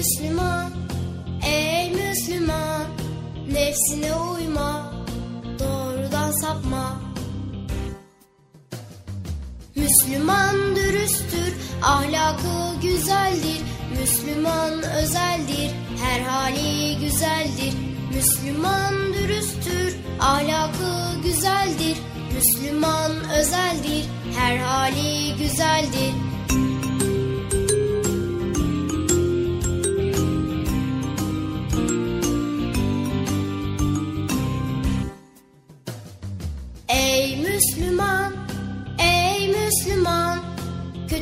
Müslüman, ey Müslüman, nefsine uyma, doğrudan sapma. Müslüman dürüsttür, ahlakı güzeldir. Müslüman özeldir, her hali güzeldir. Müslüman dürüsttür, ahlakı güzeldir. Müslüman özeldir, her hali güzeldir.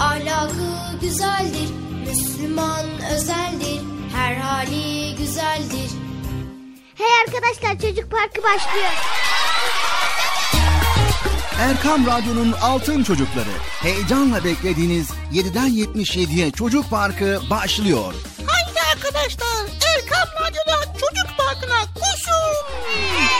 ahlakı güzeldir. Müslüman özeldir, her hali güzeldir. Hey arkadaşlar çocuk parkı başlıyor. Erkam Radyo'nun Altın Çocukları. Heyecanla beklediğiniz 7'den 77'ye Çocuk Parkı başlıyor. Haydi arkadaşlar Erkam Radyo'da çocuk parkına koşun.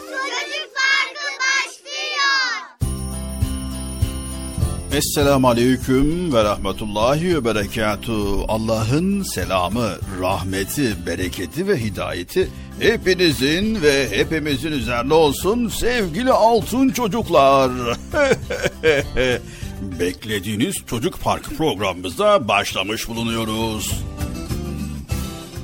Esselamu Aleyküm ve Rahmetullahi ve Berekatuhu. Allah'ın selamı, rahmeti, bereketi ve hidayeti hepinizin ve hepimizin üzerine olsun sevgili altın çocuklar. Beklediğiniz Çocuk Park programımıza başlamış bulunuyoruz.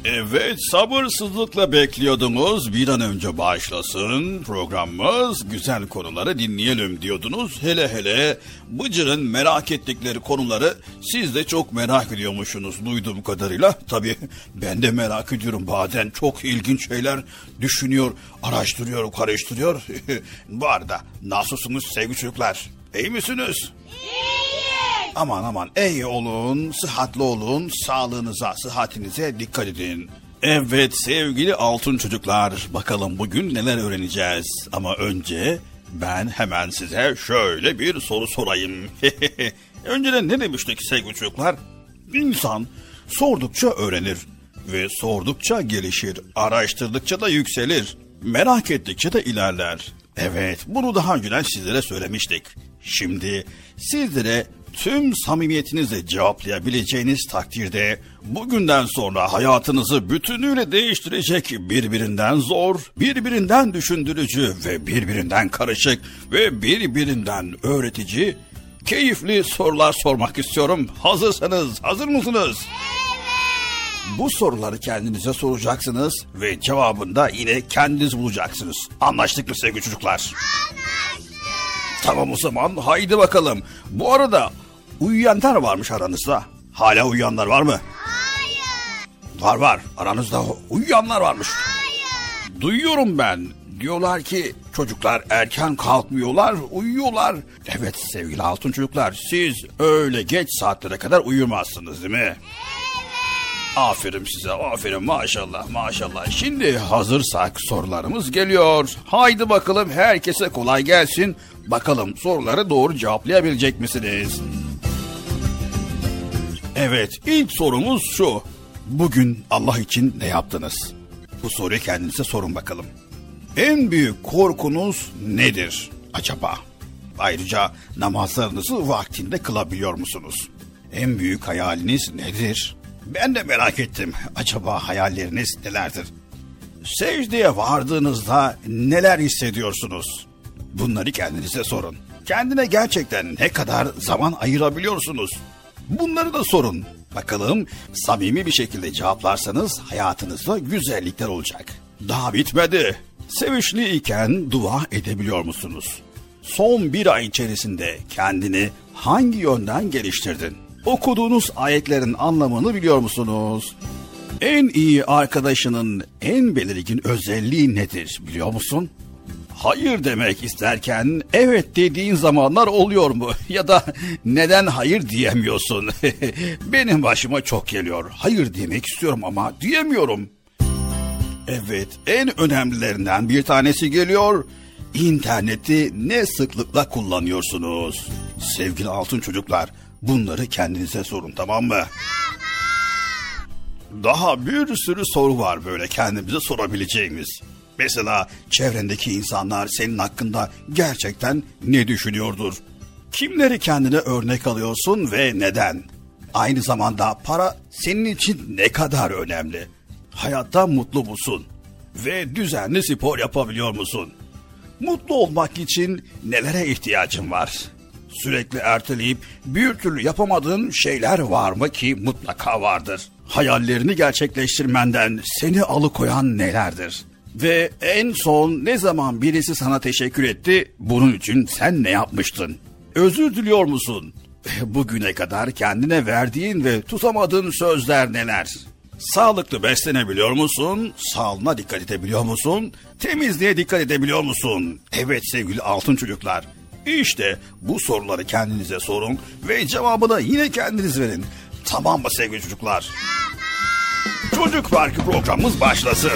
Evet sabırsızlıkla bekliyordunuz bir an önce başlasın programımız güzel konuları dinleyelim diyordunuz. Hele hele Bıcır'ın merak ettikleri konuları siz de çok merak ediyormuşsunuz duyduğum kadarıyla. Tabii ben de merak ediyorum bazen çok ilginç şeyler düşünüyor, araştırıyor, karıştırıyor. Bu arada nasılsınız sevgili çocuklar? İyi misiniz? Aman aman iyi olun, sıhhatli olun, sağlığınıza, sıhhatinize dikkat edin. Evet sevgili altın çocuklar, bakalım bugün neler öğreneceğiz. Ama önce ben hemen size şöyle bir soru sorayım. Önceden ne demiştik sevgili çocuklar? İnsan sordukça öğrenir ve sordukça gelişir, araştırdıkça da yükselir, merak ettikçe de ilerler. Evet, bunu daha önceden sizlere söylemiştik. Şimdi sizlere tüm samimiyetinizle cevaplayabileceğiniz takdirde bugünden sonra hayatınızı bütünüyle değiştirecek birbirinden zor, birbirinden düşündürücü ve birbirinden karışık ve birbirinden öğretici keyifli sorular sormak istiyorum. Hazırsanız, hazır mısınız? Bu soruları kendinize soracaksınız ve cevabında yine kendiniz bulacaksınız. Anlaştık mı sevgili çocuklar? Tamam o zaman haydi bakalım. Bu arada uyuyanlar varmış aranızda. Hala uyuyanlar var mı? Hayır. Var var aranızda uyuyanlar varmış. Hayır. Duyuyorum ben. Diyorlar ki çocuklar erken kalkmıyorlar, uyuyorlar. Evet sevgili altın çocuklar siz öyle geç saatlere kadar uyumazsınız değil mi? Evet. Aferin size, aferin maşallah maşallah. Şimdi hazırsak sorularımız geliyor. Haydi bakalım herkese kolay gelsin. Bakalım soruları doğru cevaplayabilecek misiniz? Evet, ilk sorumuz şu. Bugün Allah için ne yaptınız? Bu soruyu kendinize sorun bakalım. En büyük korkunuz nedir acaba? Ayrıca namazlarınızı vaktinde kılabiliyor musunuz? En büyük hayaliniz nedir? Ben de merak ettim. Acaba hayalleriniz nelerdir? Secdeye vardığınızda neler hissediyorsunuz? Bunları kendinize sorun. Kendine gerçekten ne kadar zaman ayırabiliyorsunuz? Bunları da sorun. Bakalım samimi bir şekilde cevaplarsanız hayatınızda güzellikler olacak. Daha bitmedi. Sevişli iken dua edebiliyor musunuz? Son bir ay içerisinde kendini hangi yönden geliştirdin? Okuduğunuz ayetlerin anlamını biliyor musunuz? En iyi arkadaşının en belirgin özelliği nedir biliyor musun? Hayır demek isterken evet dediğin zamanlar oluyor mu? Ya da neden hayır diyemiyorsun? Benim başıma çok geliyor. Hayır demek istiyorum ama diyemiyorum. Evet, en önemlilerinden bir tanesi geliyor. İnterneti ne sıklıkla kullanıyorsunuz? Sevgili altın çocuklar, bunları kendinize sorun tamam mı? Daha bir sürü soru var böyle kendimize sorabileceğimiz. Mesela çevrendeki insanlar senin hakkında gerçekten ne düşünüyordur? Kimleri kendine örnek alıyorsun ve neden? Aynı zamanda para senin için ne kadar önemli? Hayatta mutlu musun? Ve düzenli spor yapabiliyor musun? Mutlu olmak için nelere ihtiyacın var? Sürekli erteleyip bir türlü yapamadığın şeyler var mı ki mutlaka vardır. Hayallerini gerçekleştirmenden seni alıkoyan nelerdir? Ve en son ne zaman birisi sana teşekkür etti, bunun için sen ne yapmıştın? Özür diliyor musun? Bugüne kadar kendine verdiğin ve tutamadığın sözler neler? Sağlıklı beslenebiliyor musun? Sağlığına dikkat edebiliyor musun? Temizliğe dikkat edebiliyor musun? Evet sevgili altın çocuklar. İşte bu soruları kendinize sorun ve cevabını yine kendiniz verin. Tamam mı sevgili çocuklar? Çocuk Parkı programımız başlasın.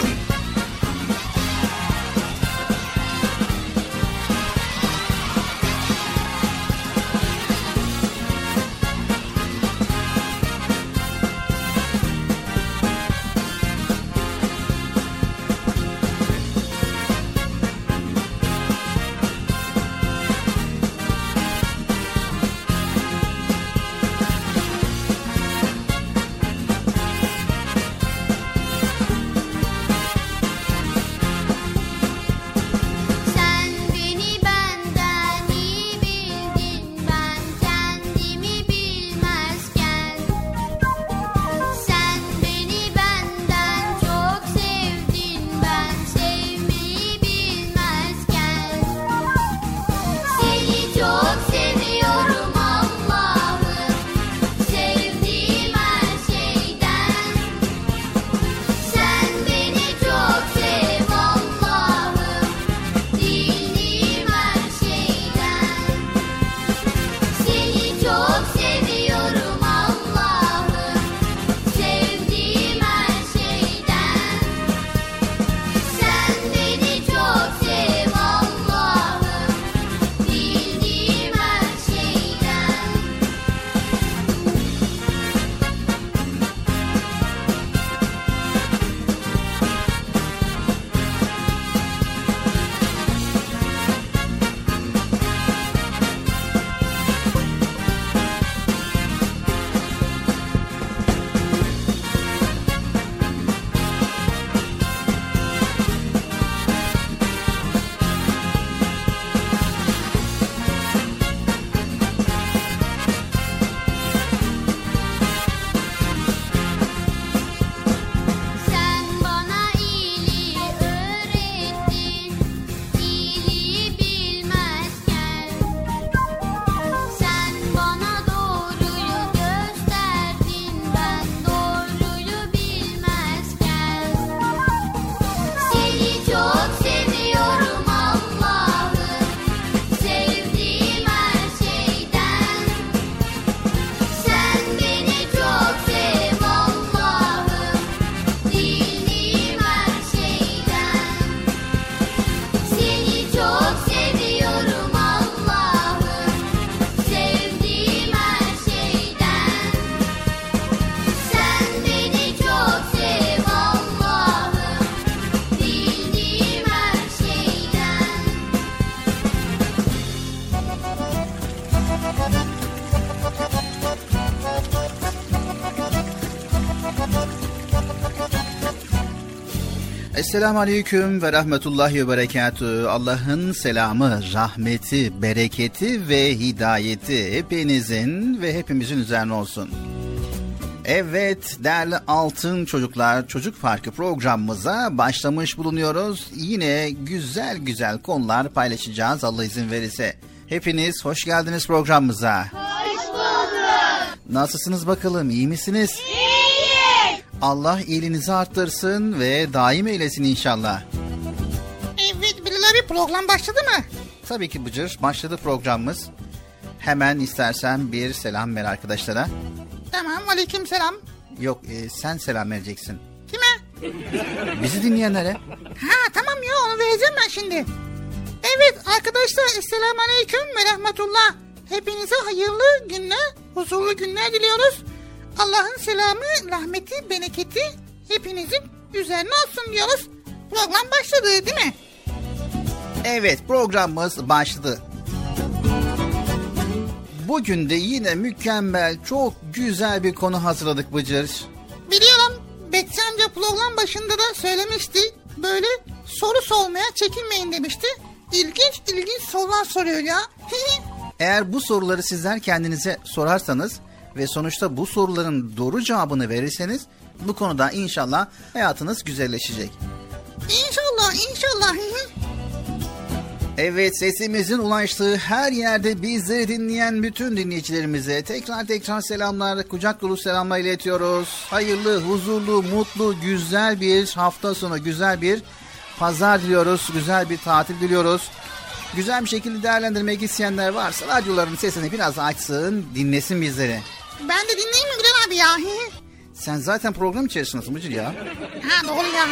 Esselamu Aleyküm ve Rahmetullahi ve Berekatü. Allah'ın selamı, rahmeti, bereketi ve hidayeti hepinizin ve hepimizin üzerine olsun. Evet değerli altın çocuklar çocuk parkı programımıza başlamış bulunuyoruz. Yine güzel güzel konular paylaşacağız Allah izin verirse. Hepiniz hoş geldiniz programımıza. Hoş bulduk. Nasılsınız bakalım iyi misiniz? İyiyiz. Allah iyiliğinizi arttırsın ve daim eylesin inşallah. Evet Bilal abi program başladı mı? Tabii ki Bıcır başladı programımız. Hemen istersen bir selam ver arkadaşlara. Tamam aleyküm selam. Yok e, sen selam vereceksin. Kime? Bizi dinleyenlere. Ha tamam ya onu vereceğim ben şimdi. Evet arkadaşlar Esselamu Aleyküm ve Rahmetullah. Hepinize hayırlı günler, huzurlu günler diliyoruz. Allah'ın selamı, rahmeti, bereketi hepinizin üzerine olsun diyoruz. Program başladı değil mi? Evet programımız başladı. Bugün de yine mükemmel, çok güzel bir konu hazırladık Bıcır. Biliyorum Betsi amca program başında da söylemişti. Böyle soru sormaya çekinmeyin demişti. İlginç ilginç sorular soruyor ya. Eğer bu soruları sizler kendinize sorarsanız ve sonuçta bu soruların doğru cevabını verirseniz bu konuda inşallah hayatınız güzelleşecek. İnşallah inşallah. Evet sesimizin ulaştığı her yerde bizleri dinleyen bütün dinleyicilerimize tekrar tekrar selamlar, kucak dolu selamlar iletiyoruz. Hayırlı, huzurlu, mutlu, güzel bir hafta sonu, güzel bir pazar diliyoruz, güzel bir tatil diliyoruz. Güzel bir şekilde değerlendirmek isteyenler varsa radyoların sesini biraz açsın, dinlesin bizleri. Ben de dinleyeyim mi Gülen abi ya? Sen zaten program içerisindesin Bıcır ya. ha doğru ya.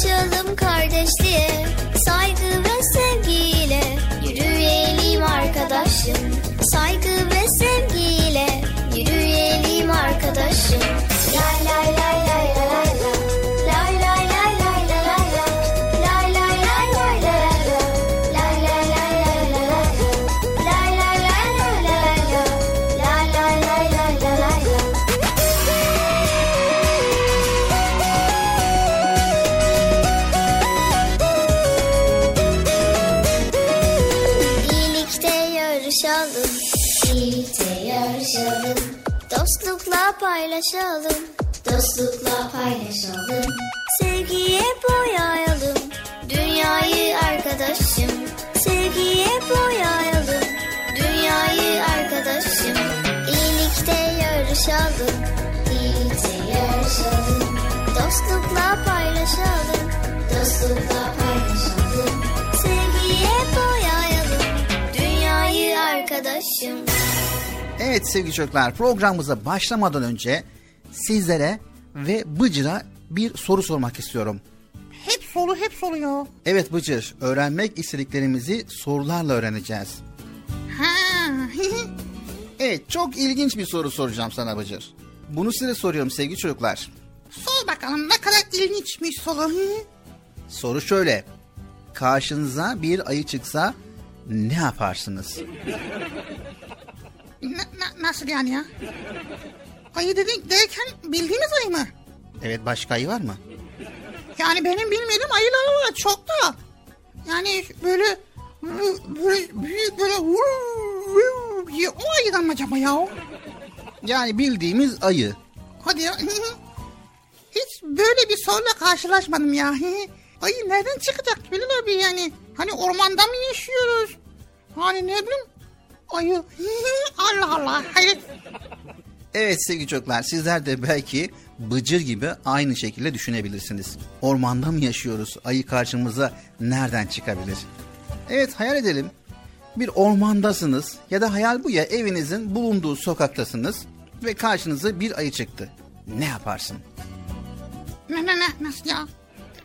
写的 paylaşalım, dostlukla paylaşalım. Sevgiye boyayalım, dünyayı arkadaşım. Sevgiye boyayalım, dünyayı arkadaşım. İyilikte yarışalım, iyilikte yarışalım. Dostlukla paylaşalım, dostlukla paylaşalım. Sevgiye boyayalım, dünyayı arkadaşım. Evet sevgili çocuklar programımıza başlamadan önce sizlere ve Bıcır'a bir soru sormak istiyorum. Hep solu hep solu ya. Evet Bıcır, öğrenmek istediklerimizi sorularla öğreneceğiz. Ha. Evet, çok ilginç bir soru soracağım sana Bıcır. Bunu size soruyorum sevgili çocuklar. Sor bakalım ne kadar ilginçmiş solu. Soru şöyle. Karşınıza bir ayı çıksa ne yaparsınız? Na- na- nasıl yani ya? Ayı dedik derken bildiğimiz ayı mı? Evet, başka ayı var mı? Yani benim bilmediğim ayılar var çok da. Yani böyle böyle büyük böyle o ayıdan mı acaba ya? Yani bildiğimiz ayı. Hadi ya. Hiç böyle bir soruyla karşılaşmadım ya. Ayı nereden çıkacak Bilal abi yani? Hani ormanda mı yaşıyoruz? Hani ne bileyim? Ayı. Allah Allah. Hayır. Evet sevgili çocuklar sizler de belki Bıcır gibi aynı şekilde düşünebilirsiniz. Ormanda mı yaşıyoruz? Ayı karşımıza nereden çıkabilir? Evet hayal edelim. Bir ormandasınız ya da hayal bu ya evinizin bulunduğu sokaktasınız ve karşınıza bir ayı çıktı. Ne yaparsın? Ne ne ne nasıl ya?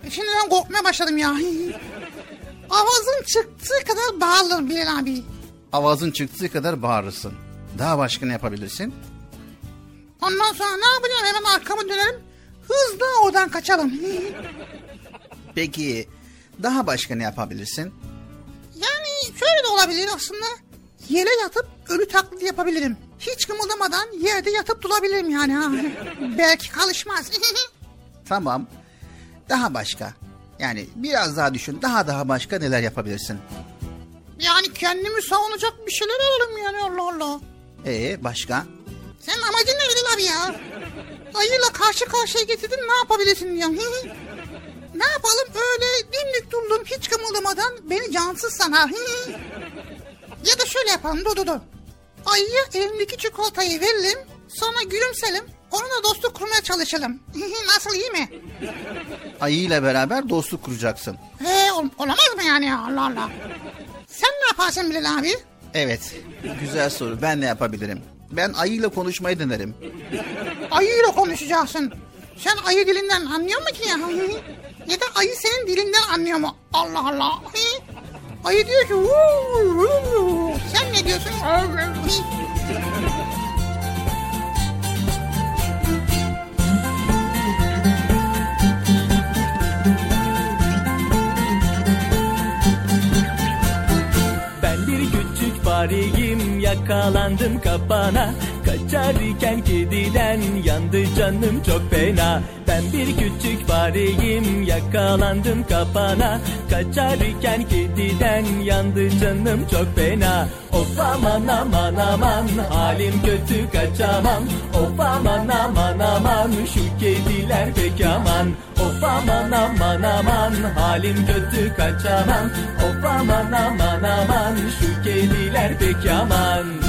Şimdiden korkmaya başladım ya. Avazın çıktığı kadar bağırırım Bilal abi. Avazın çıktığı kadar bağırırsın. Daha başka ne yapabilirsin? Ondan sonra ne yapacağım hemen arkamı dönerim. Hızla oradan kaçalım. Peki daha başka ne yapabilirsin? Yani şöyle de olabilir aslında. Yere yatıp ölü taklidi yapabilirim. Hiç kımıldamadan yerde yatıp durabilirim yani. Ha. Belki kalışmaz. Tamam. Daha başka. Yani biraz daha düşün. Daha daha başka neler yapabilirsin? yani kendimi savunacak bir şeyler alalım yani Allah Allah. Ee başka? Senin amacın ne Bilal abi ya? Ayıyla karşı karşıya getirdin ne yapabilirsin diyorum. ne yapalım öyle dimdik durdum hiç kımıldamadan beni cansız sanar. ya da şöyle yapalım dur dur dur. Ayıya elindeki çikolatayı verelim sonra gülümselim onunla dostluk kurmaya çalışalım. Nasıl iyi mi? Ayı ile beraber dostluk kuracaksın. He ol- olamaz mı yani ya Allah Allah. Sen ne yaparsın Bilal abi? Evet. Güzel soru. Ben ne yapabilirim? Ben ayıyla konuşmayı denerim. Ayıyla konuşacaksın. Sen ayı dilinden anlıyor mu ki ya? ya da ayı senin dilinden anlıyor mu? Allah Allah. Ayı diyor ki sen ne diyorsun? Fareyim yakalandım kapana Kaçarken kediden yandı canım çok fena. Ben bir küçük fareyim yakalandım kapana. Kaçarken kediden yandı canım çok fena. Of aman aman aman halim kötü kaçamam. Of aman aman aman şu kediler pek aman. Of aman aman aman halim kötü kaçamam. Of aman aman aman şu kediler pek aman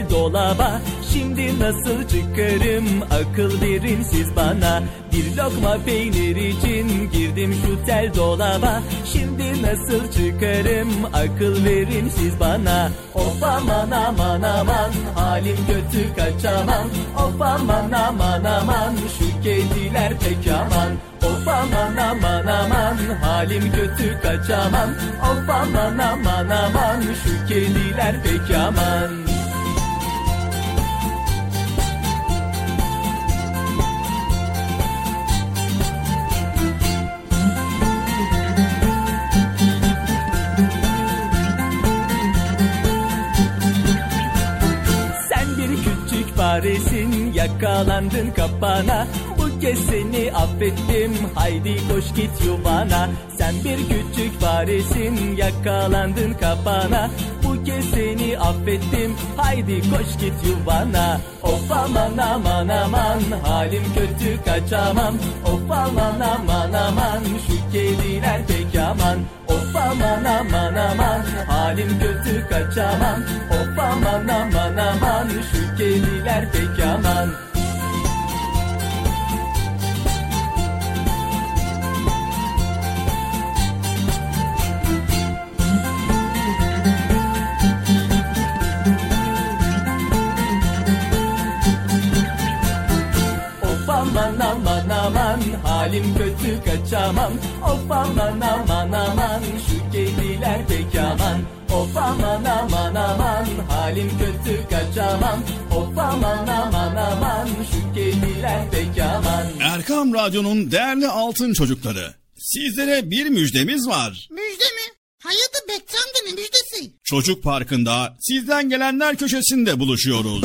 tel dolaba. Şimdi nasıl çıkarım? Akıl verin siz bana. Bir lokma peynir için girdim şu tel dolaba. Şimdi nasıl çıkarım? Akıl verin siz bana. Of aman aman aman. Halim kötü kaçamam Of aman aman aman. Şu kediler pek aman. Of aman aman aman. Halim kötü kaçamam Of aman aman aman. Şu kediler pek aman yakalandın kapana. Bu kez seni affettim. Haydi koş git yuvana. Sen bir küçük faresin yakalandın kapana. Bu kez seni affettim. Haydi koş git yuvana. Of aman aman aman. Halim kötü kaçamam. Of aman aman aman. Şu kediler pek aman. Of aman aman aman. Halim kötü kaçamam. Of aman aman aman. Şu kediler pek aman halim kötü kaçamam Of aman aman aman şu kediler pek aman Of aman aman aman halim kötü kaçamam Of aman aman aman şu kediler pek aman Erkam Radyo'nun değerli altın çocukları. Sizlere bir müjdemiz var. Müjde mi? Hayatı Bekçam'da ne müjdesi? Çocuk Parkı'nda sizden gelenler köşesinde buluşuyoruz.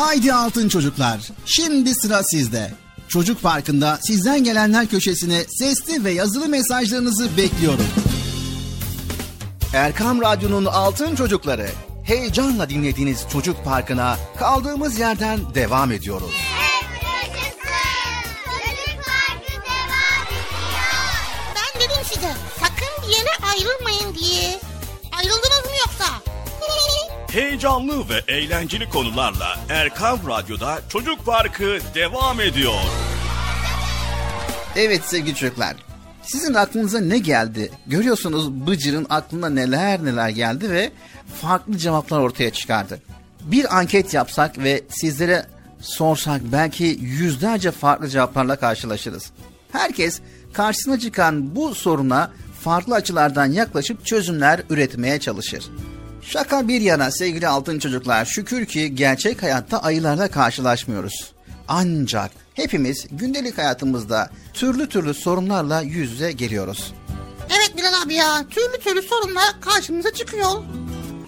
Haydi altın çocuklar. Şimdi sıra sizde. Çocuk Parkı'nda sizden gelenler köşesine sesli ve yazılı mesajlarınızı bekliyorum. Erkam Radyo'nun altın çocukları. Heyecanla dinlediğiniz Çocuk Parkı'na kaldığımız yerden devam ediyoruz. Heyecanlı ve eğlenceli konularla Erkam Radyo'da Çocuk Parkı devam ediyor. Evet sevgili çocuklar. Sizin aklınıza ne geldi? Görüyorsunuz Bıcır'ın aklına neler neler geldi ve farklı cevaplar ortaya çıkardı. Bir anket yapsak ve sizlere sorsak belki yüzlerce farklı cevaplarla karşılaşırız. Herkes karşısına çıkan bu soruna farklı açılardan yaklaşıp çözümler üretmeye çalışır. Şaka bir yana sevgili altın çocuklar şükür ki gerçek hayatta ayılarla karşılaşmıyoruz. Ancak hepimiz gündelik hayatımızda türlü türlü sorunlarla yüz yüze geliyoruz. Evet Bilal abi ya türlü türlü sorunlar karşımıza çıkıyor.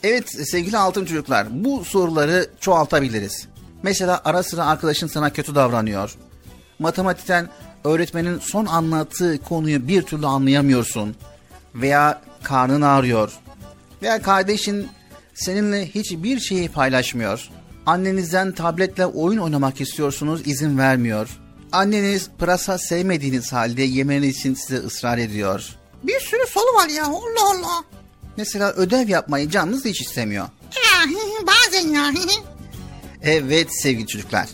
Evet sevgili altın çocuklar bu soruları çoğaltabiliriz. Mesela ara sıra arkadaşın sana kötü davranıyor. Matematikten öğretmenin son anlattığı konuyu bir türlü anlayamıyorsun. Veya karnın ağrıyor. Veya kardeşin seninle hiçbir şeyi paylaşmıyor. Annenizden tabletle oyun oynamak istiyorsunuz izin vermiyor. Anneniz pırasa sevmediğiniz halde yemeniz için size ısrar ediyor. Bir sürü soru var ya Allah Allah. Mesela ödev yapmayı canınız hiç istemiyor. Ya bazen ya. Evet sevgili çocuklar.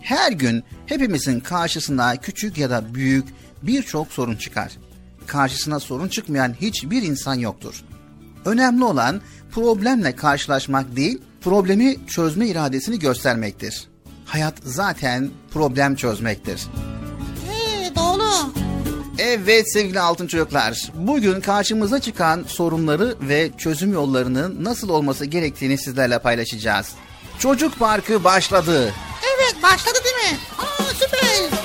Her gün hepimizin karşısına küçük ya da büyük birçok sorun çıkar. Karşısına sorun çıkmayan hiçbir insan yoktur. Önemli olan problemle karşılaşmak değil, problemi çözme iradesini göstermektir. Hayat zaten problem çözmektir. He doğru. Evet sevgili altın çocuklar, bugün karşımıza çıkan sorunları ve çözüm yollarının nasıl olması gerektiğini sizlerle paylaşacağız. Çocuk Parkı başladı. Evet başladı değil mi? Aa süper.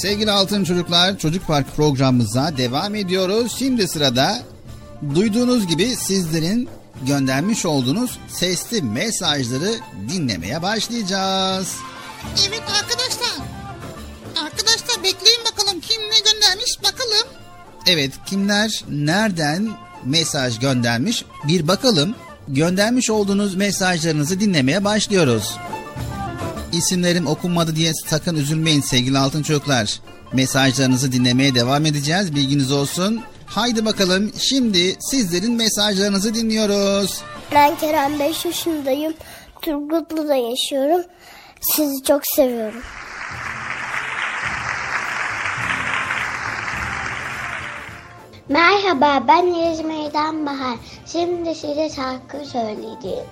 Sevgili altın çocuklar Çocuk Park programımıza devam ediyoruz. Şimdi sırada duyduğunuz gibi sizlerin göndermiş olduğunuz sesli mesajları dinlemeye başlayacağız. Evet arkadaşlar. Arkadaşlar bekleyin bakalım kim ne göndermiş bakalım. Evet kimler nereden mesaj göndermiş bir bakalım. Göndermiş olduğunuz mesajlarınızı dinlemeye başlıyoruz. İsimlerim okunmadı diye sakın üzülmeyin sevgili altın çocuklar. Mesajlarınızı dinlemeye devam edeceğiz bilginiz olsun. Haydi bakalım şimdi sizlerin mesajlarınızı dinliyoruz. Ben Kerem 5 yaşındayım. Turgutlu'da yaşıyorum. Sizi çok seviyorum. Merhaba ben İzmir'den Bahar. Şimdi size şarkı söyleyeceğim.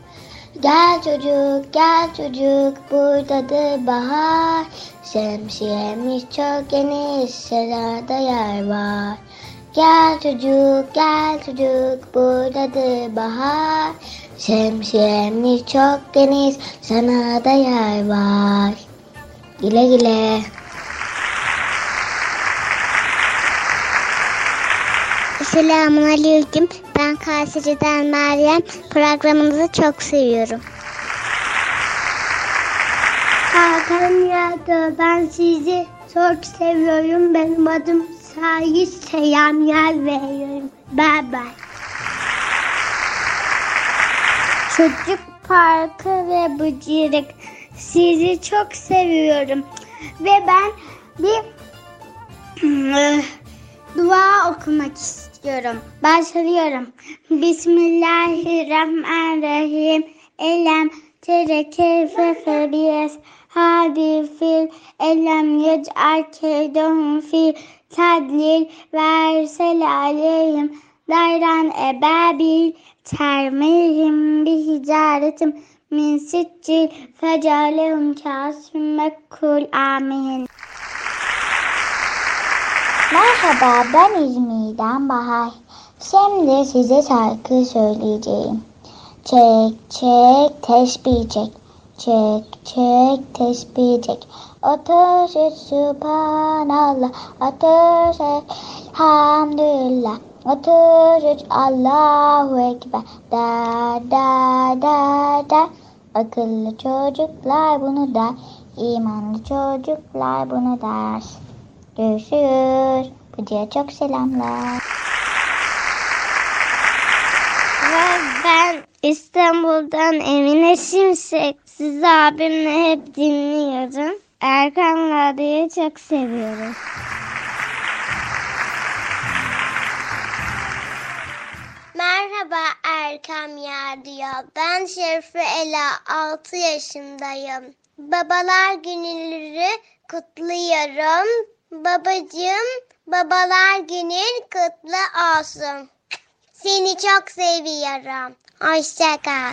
Gel çocuk gel çocuk buradadır bahar. Şemsiyemiz çok geniş sırada yer var. Gel çocuk gel çocuk buradadır bahar. Şemsiyemiz çok geniş sana da yer var. Güle güle. Selamun Aleyküm. Ben Kayseri'den Meryem. Programınızı çok seviyorum. Hakan Yağdı. Ben sizi çok seviyorum. Benim adım Sayit Selam Yer. Bye bye. Çocuk Parkı ve Bıcırık. Sizi çok seviyorum. Ve ben bir dua okumak istiyorum. Başlıyorum. Bismillahirrahmanirrahim. Elem tere keyfe febiyes. Hadi fil elem yec'al keydahum fi tadlil versel aleyhim dayran ebabil termihim bihicaretim min siccil fecalehum kasim mekkul amin. Merhaba ben İzmir'den Bahar. Şimdi size şarkı söyleyeceğim. Çek çek tesbih çek. Çek çek tesbih çek. Ateş et subhanallah. Ateş et hamdülillah. Ateş Allahu Ekber. Da da da da. Akıllı çocuklar bunu der. İmanlı çocuklar bunu der. Görüşürüz. Bıcıya çok selamlar. Ben İstanbul'dan Emine Şimşek. Sizi abimle hep dinliyorum. Erkan Radyo'yu çok seviyorum. Merhaba Erkam Radyo. Ben Şerife Ela 6 yaşındayım. Babalar günleri kutluyorum. Babacığım babalar günün kutlu olsun. Seni çok seviyorum. Hoşça kal.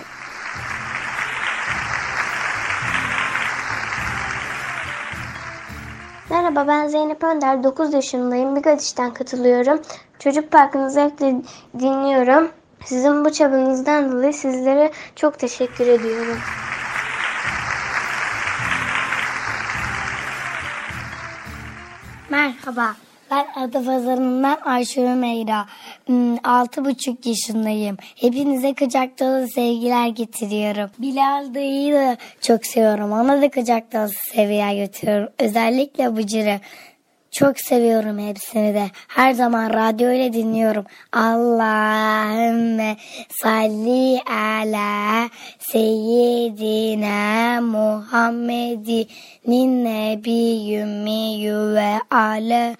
Merhaba ben Zeynep Önder. 9 yaşındayım. Bigadiş'ten katılıyorum. Çocuk Parkı'nı zevkle dinliyorum. Sizin bu çabanızdan dolayı sizlere çok teşekkür ediyorum. Merhaba. Ben Adapazarı'ndan Ayşe Meyra. Hmm, Altı buçuk yaşındayım. Hepinize kucak dolu sevgiler getiriyorum. Bilal dayıyı da çok seviyorum. Ona da kucak dolu sevgiler götürüyorum. Özellikle Bıcır'ı. Çok seviyorum hepsini de. Her zaman radyo ile dinliyorum. Allahümme salli ala seyyidina Muhammedin nebiyyümmiyyü ve ala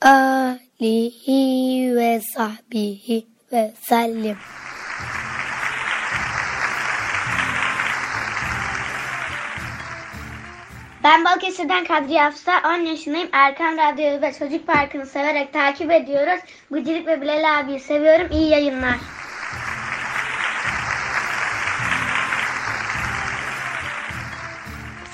alihi ve sahbihi ve sellim. Ben Balıkesir'den Kadriye Hafsa. 10 yaşındayım. Erkan Radyo'yu ve Çocuk Parkı'nı severek takip ediyoruz. Bıcırık ve Bilal abiyi seviyorum. İyi yayınlar.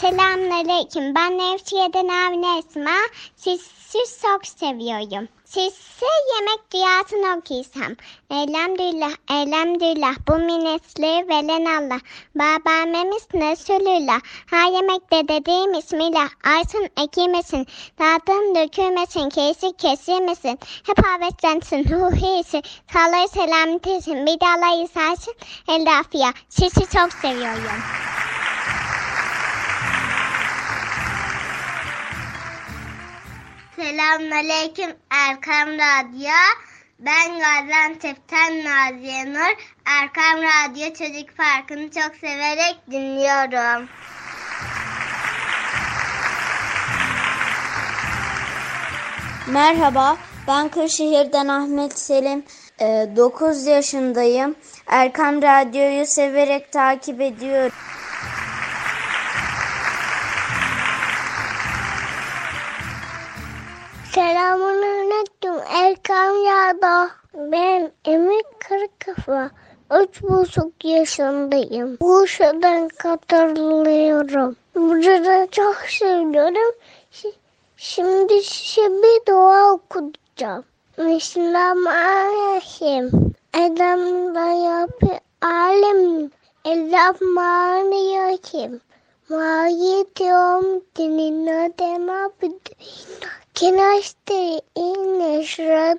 Selamünaleyküm. Ben Nevşehir'den Avni Esma. Sizi çok seviyorum. Sizse yemek dünyasını okuysam. Elhamdülillah, elhamdülillah. Bu minetleri veren Allah. Babamemiz söylürler? Her yemekte dediğim ismiyle. Arsın ekilmesin. Dağıtın dökülmesin. Kesik kesilmesin. Hep avetlensin. Ruhiyesi. Sağlığı selametesin. Bir de Allah isarsın. El. Sizi çok seviyorum. Selamünaleyküm Erkam Radyo. Ben Gaziantep'ten Naziye Nur. Erkam Radyo Çocuk Parkı'nı çok severek dinliyorum. Merhaba, ben Kırşehir'den Ahmet Selim. 9 yaşındayım. Erkam Radyo'yu severek takip ediyorum. Selamun aleyküm Erkam Radyo. Ben Emir Kırkafa. Üç buçuk yaşındayım. Bursa'dan katılıyorum. Burada çok seviyorum. Şi- Şimdi size bir dua okuyacağım. Bismillahirrahmanirrahim. Edem'de yapı alem. Elrahmanirrahim. Maliyet yom dinina dema bidina. Kinaşte inne şurat.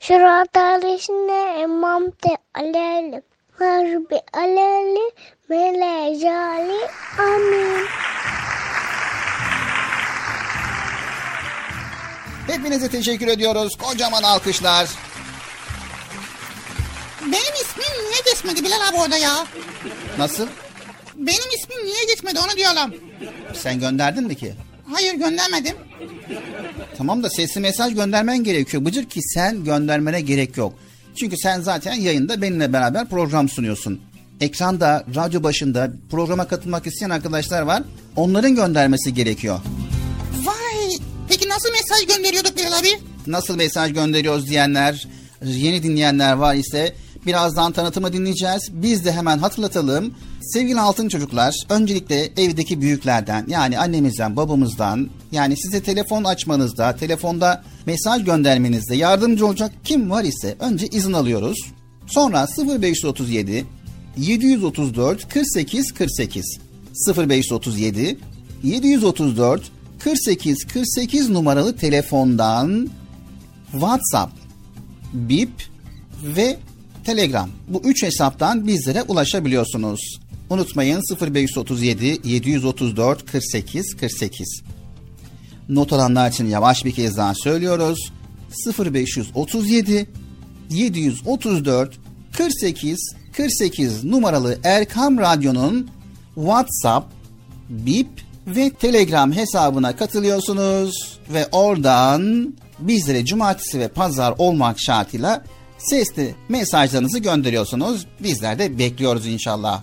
Şurat alişine emam te alelim. Harbi aleli melejali amin. Hepinize teşekkür ediyoruz. Kocaman alkışlar. Benim ismim niye geçmedi Bilal abi orada ya? Nasıl? Benim ismim niye geçmedi onu diyorum. Sen gönderdin mi ki? Hayır göndermedim. Tamam da sesli mesaj göndermen gerekiyor. Bıcır ki sen göndermene gerek yok. Çünkü sen zaten yayında benimle beraber program sunuyorsun. Ekranda, radyo başında programa katılmak isteyen arkadaşlar var. Onların göndermesi gerekiyor. Vay. Peki nasıl mesaj gönderiyorduk Bilal abi? Nasıl mesaj gönderiyoruz diyenler, yeni dinleyenler var ise birazdan tanıtımı dinleyeceğiz. Biz de hemen hatırlatalım. Sevgili altın çocuklar, öncelikle evdeki büyüklerden yani annemizden, babamızdan yani size telefon açmanızda, telefonda mesaj göndermenizde yardımcı olacak kim var ise önce izin alıyoruz. Sonra 0537 734 48 48 0537 734 48 48 numaralı telefondan WhatsApp, Bip ve Telegram. Bu üç hesaptan bizlere ulaşabiliyorsunuz. Unutmayın 0537 734 48 48. Not alanlar için yavaş bir kez daha söylüyoruz. 0537 734 48 48 numaralı Erkam Radyo'nun WhatsApp, Bip ve Telegram hesabına katılıyorsunuz ve oradan bizlere cumartesi ve pazar olmak şartıyla sesli mesajlarınızı gönderiyorsunuz. Bizler de bekliyoruz inşallah.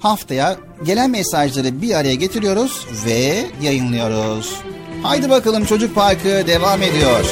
Haftaya gelen mesajları bir araya getiriyoruz ve yayınlıyoruz. Haydi bakalım Çocuk Parkı devam ediyor.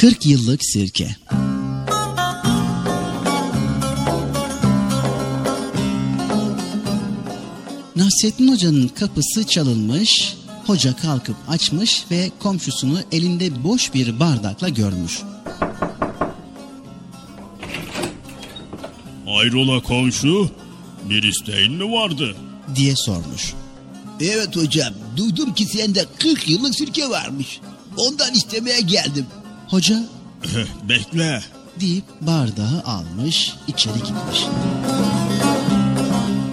40 yıllık sirke. Nasrettin Hoca'nın kapısı çalınmış, hoca kalkıp açmış ve komşusunu elinde boş bir bardakla görmüş. Hayrola komşu, bir isteğin mi vardı? diye sormuş. Evet hocam, duydum ki sende 40 yıllık sirke varmış. Ondan istemeye geldim. Hoca Bekle. deyip bardağı almış, içeri gitmiş.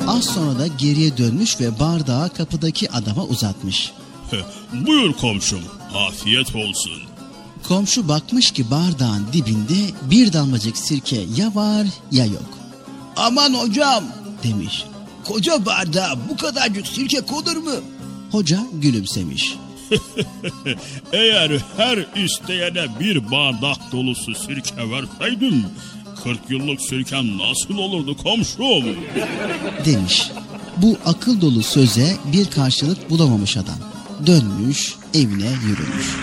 Az sonra da geriye dönmüş ve bardağı kapıdaki adama uzatmış. Buyur komşum, afiyet olsun. Komşu bakmış ki bardağın dibinde bir damlacık sirke ya var ya yok. Aman hocam, Demiş. koca bardağa bu kadarcık sirke konur mu? Hoca gülümsemiş. Eğer her isteyene bir bardak dolusu sirke verseydim, 40 yıllık sirken nasıl olurdu komşum? Demiş. Bu akıl dolu söze bir karşılık bulamamış adam. Dönmüş, evine yürümüş.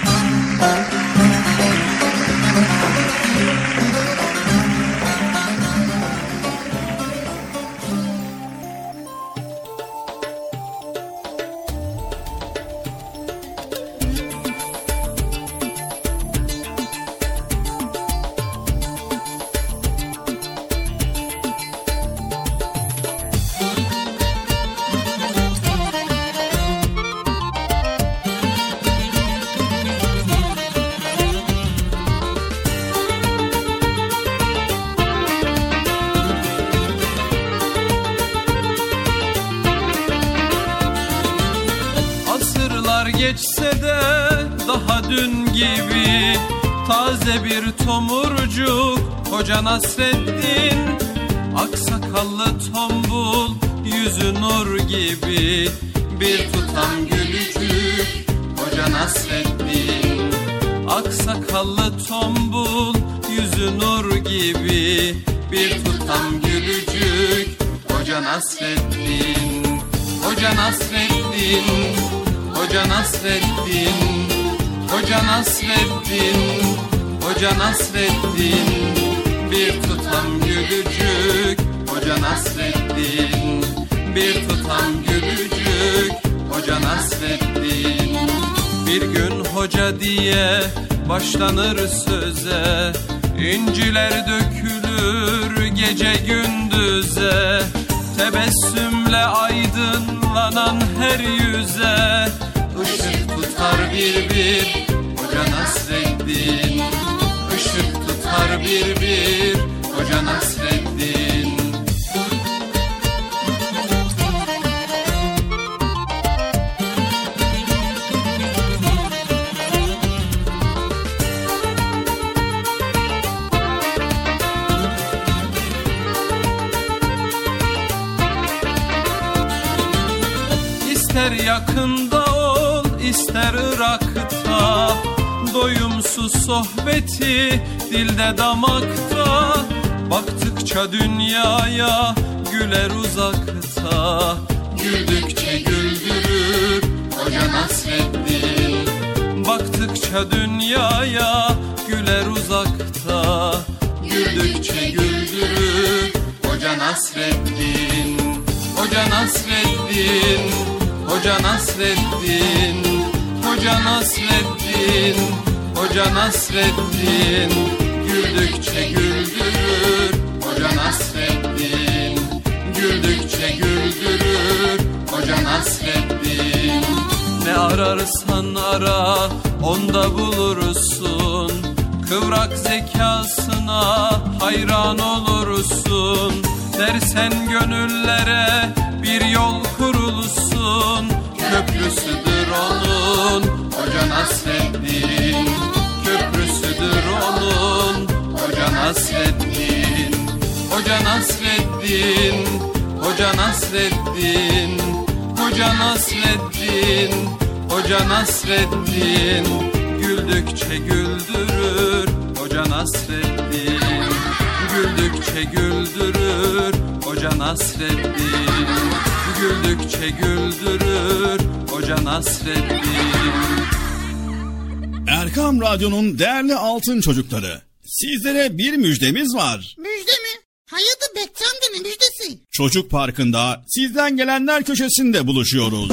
Ararsan ara onda bulursun. Kıvrak zekasına hayran olursun. Dersen gönüllere bir yol kurulsun. Köprüsüdür onun Hoca Nasreddin. Köprüsüdür onun Hoca Nasreddin. Hoca Nasreddin Hoca Nasreddin. Hoca Nasreddin Hoca Nasreddin Güldükçe güldürür Hoca Nasreddin Güldükçe güldürür Hoca Nasreddin Güldükçe güldürür Hoca Nasreddin Erkam Radyo'nun değerli altın çocukları. Sizlere bir müjdemiz var. Müjde mi? Hayırdır Bekçi amca ne müjdesi? Çocuk Parkı'nda sizden gelenler köşesinde buluşuyoruz.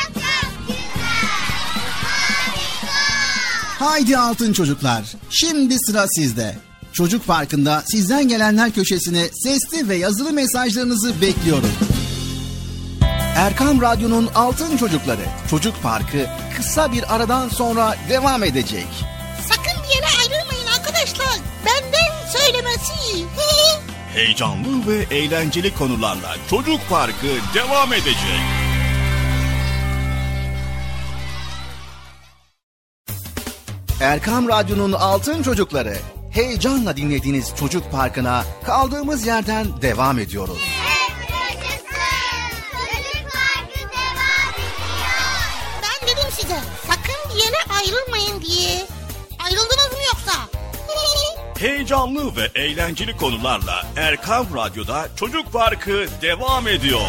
Haydi altın çocuklar. Şimdi sıra sizde. Çocuk Parkı'nda sizden gelenler köşesine sesli ve yazılı mesajlarınızı bekliyorum. Erkam Radyo'nun Altın Çocukları Çocuk Parkı kısa bir aradan sonra devam edecek. Sakın bir yere ayrılmayın arkadaşlar. Benden söylemesi. Heyecanlı ve eğlenceli konularla Çocuk Parkı devam edecek. Erkam Radyo'nun Altın Çocukları heyecanla dinlediğiniz Çocuk Parkı'na kaldığımız yerden devam ediyoruz. Ben dedim size sakın bir yere ayrılmayın diye. Ayrıldınız mı yoksa? Heyecanlı ve eğlenceli konularla Erkam Radyo'da Çocuk Parkı devam ediyor.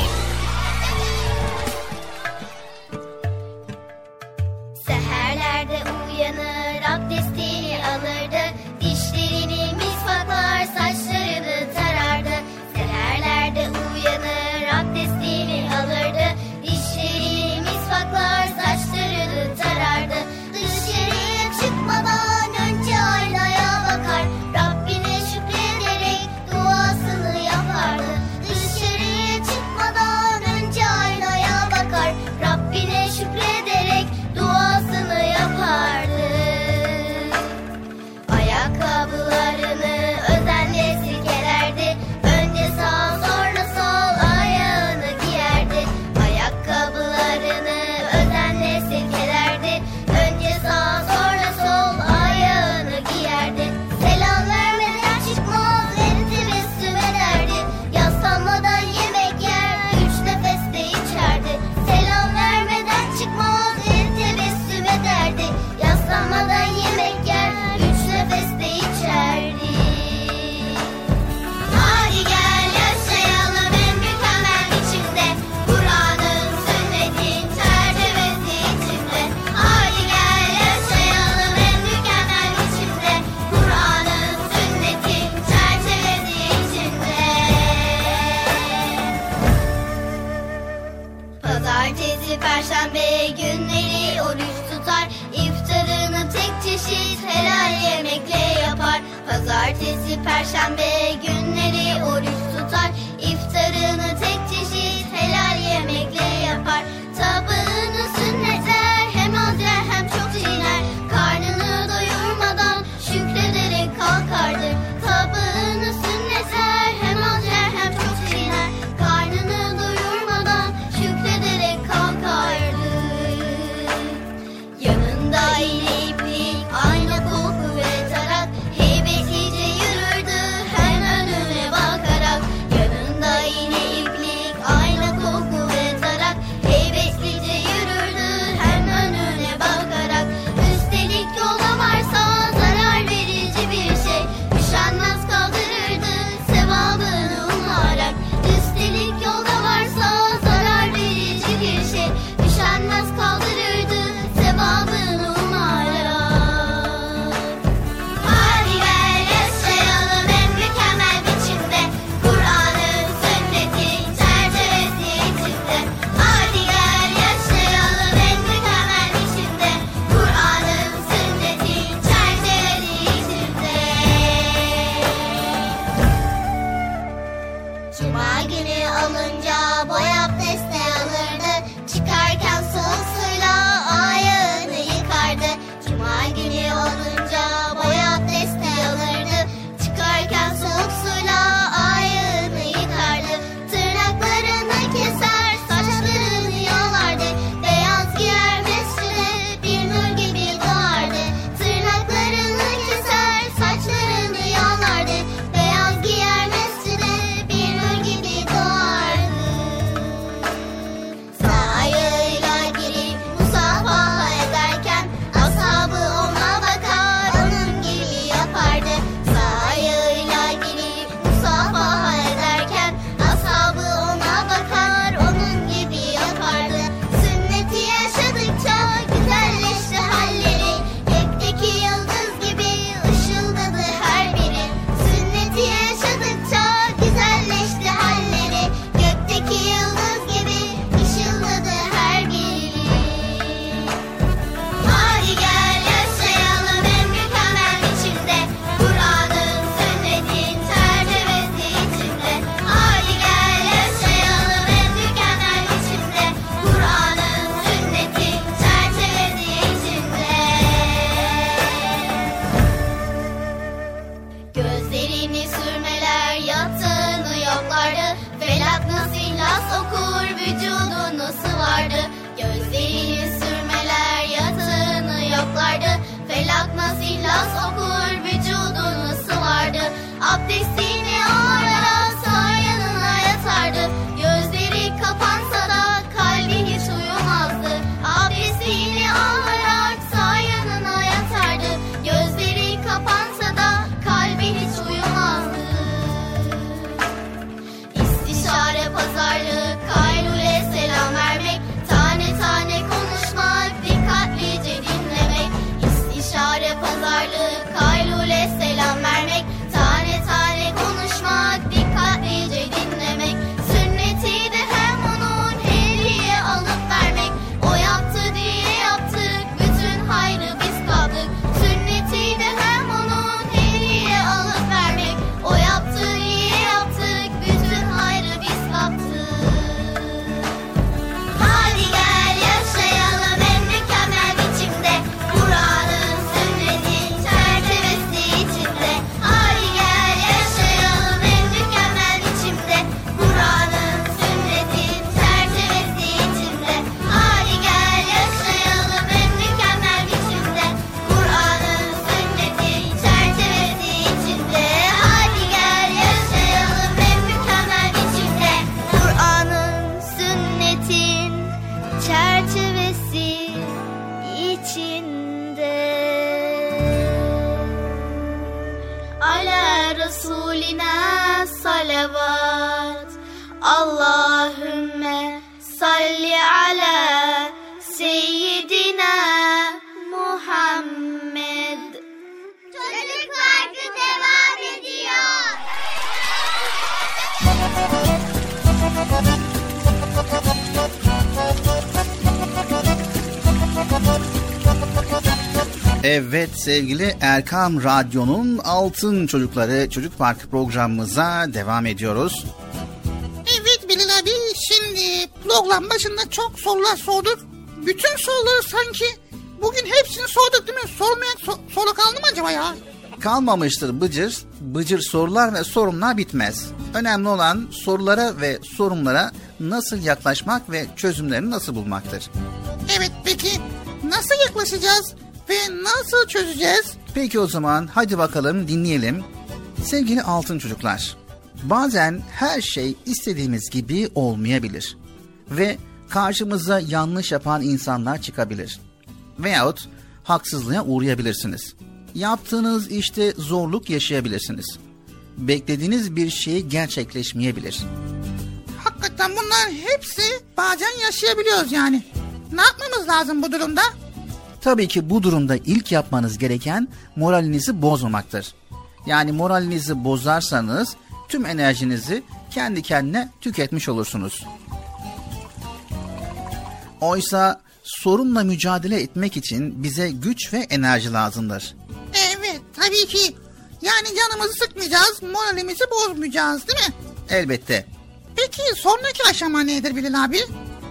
Evet sevgili Erkam Radyo'nun Altın Çocukları Çocuk Parkı programımıza devam ediyoruz. Evet Bilal abi şimdi program başında çok sorular sorduk. Bütün soruları sanki bugün hepsini sorduk değil mi? Sormayan so- soru kaldı mı acaba ya? Kalmamıştır Bıcır. Bıcır sorular ve sorunlar bitmez. Önemli olan sorulara ve sorunlara nasıl yaklaşmak ve çözümlerini nasıl bulmaktır. Evet peki nasıl yaklaşacağız ve nasıl çözeceğiz? Peki o zaman hadi bakalım dinleyelim. Sevgili altın çocuklar, bazen her şey istediğimiz gibi olmayabilir. Ve karşımıza yanlış yapan insanlar çıkabilir. Veyahut haksızlığa uğrayabilirsiniz. Yaptığınız işte zorluk yaşayabilirsiniz. Beklediğiniz bir şey gerçekleşmeyebilir. Hakikaten bunlar hepsi bazen yaşayabiliyoruz yani. Ne yapmamız lazım bu durumda? Tabii ki bu durumda ilk yapmanız gereken moralinizi bozmamaktır. Yani moralinizi bozarsanız tüm enerjinizi kendi kendine tüketmiş olursunuz. Oysa sorunla mücadele etmek için bize güç ve enerji lazımdır. Evet tabii ki. Yani canımızı sıkmayacağız, moralimizi bozmayacağız değil mi? Elbette. Peki sonraki aşama nedir Bilal abi?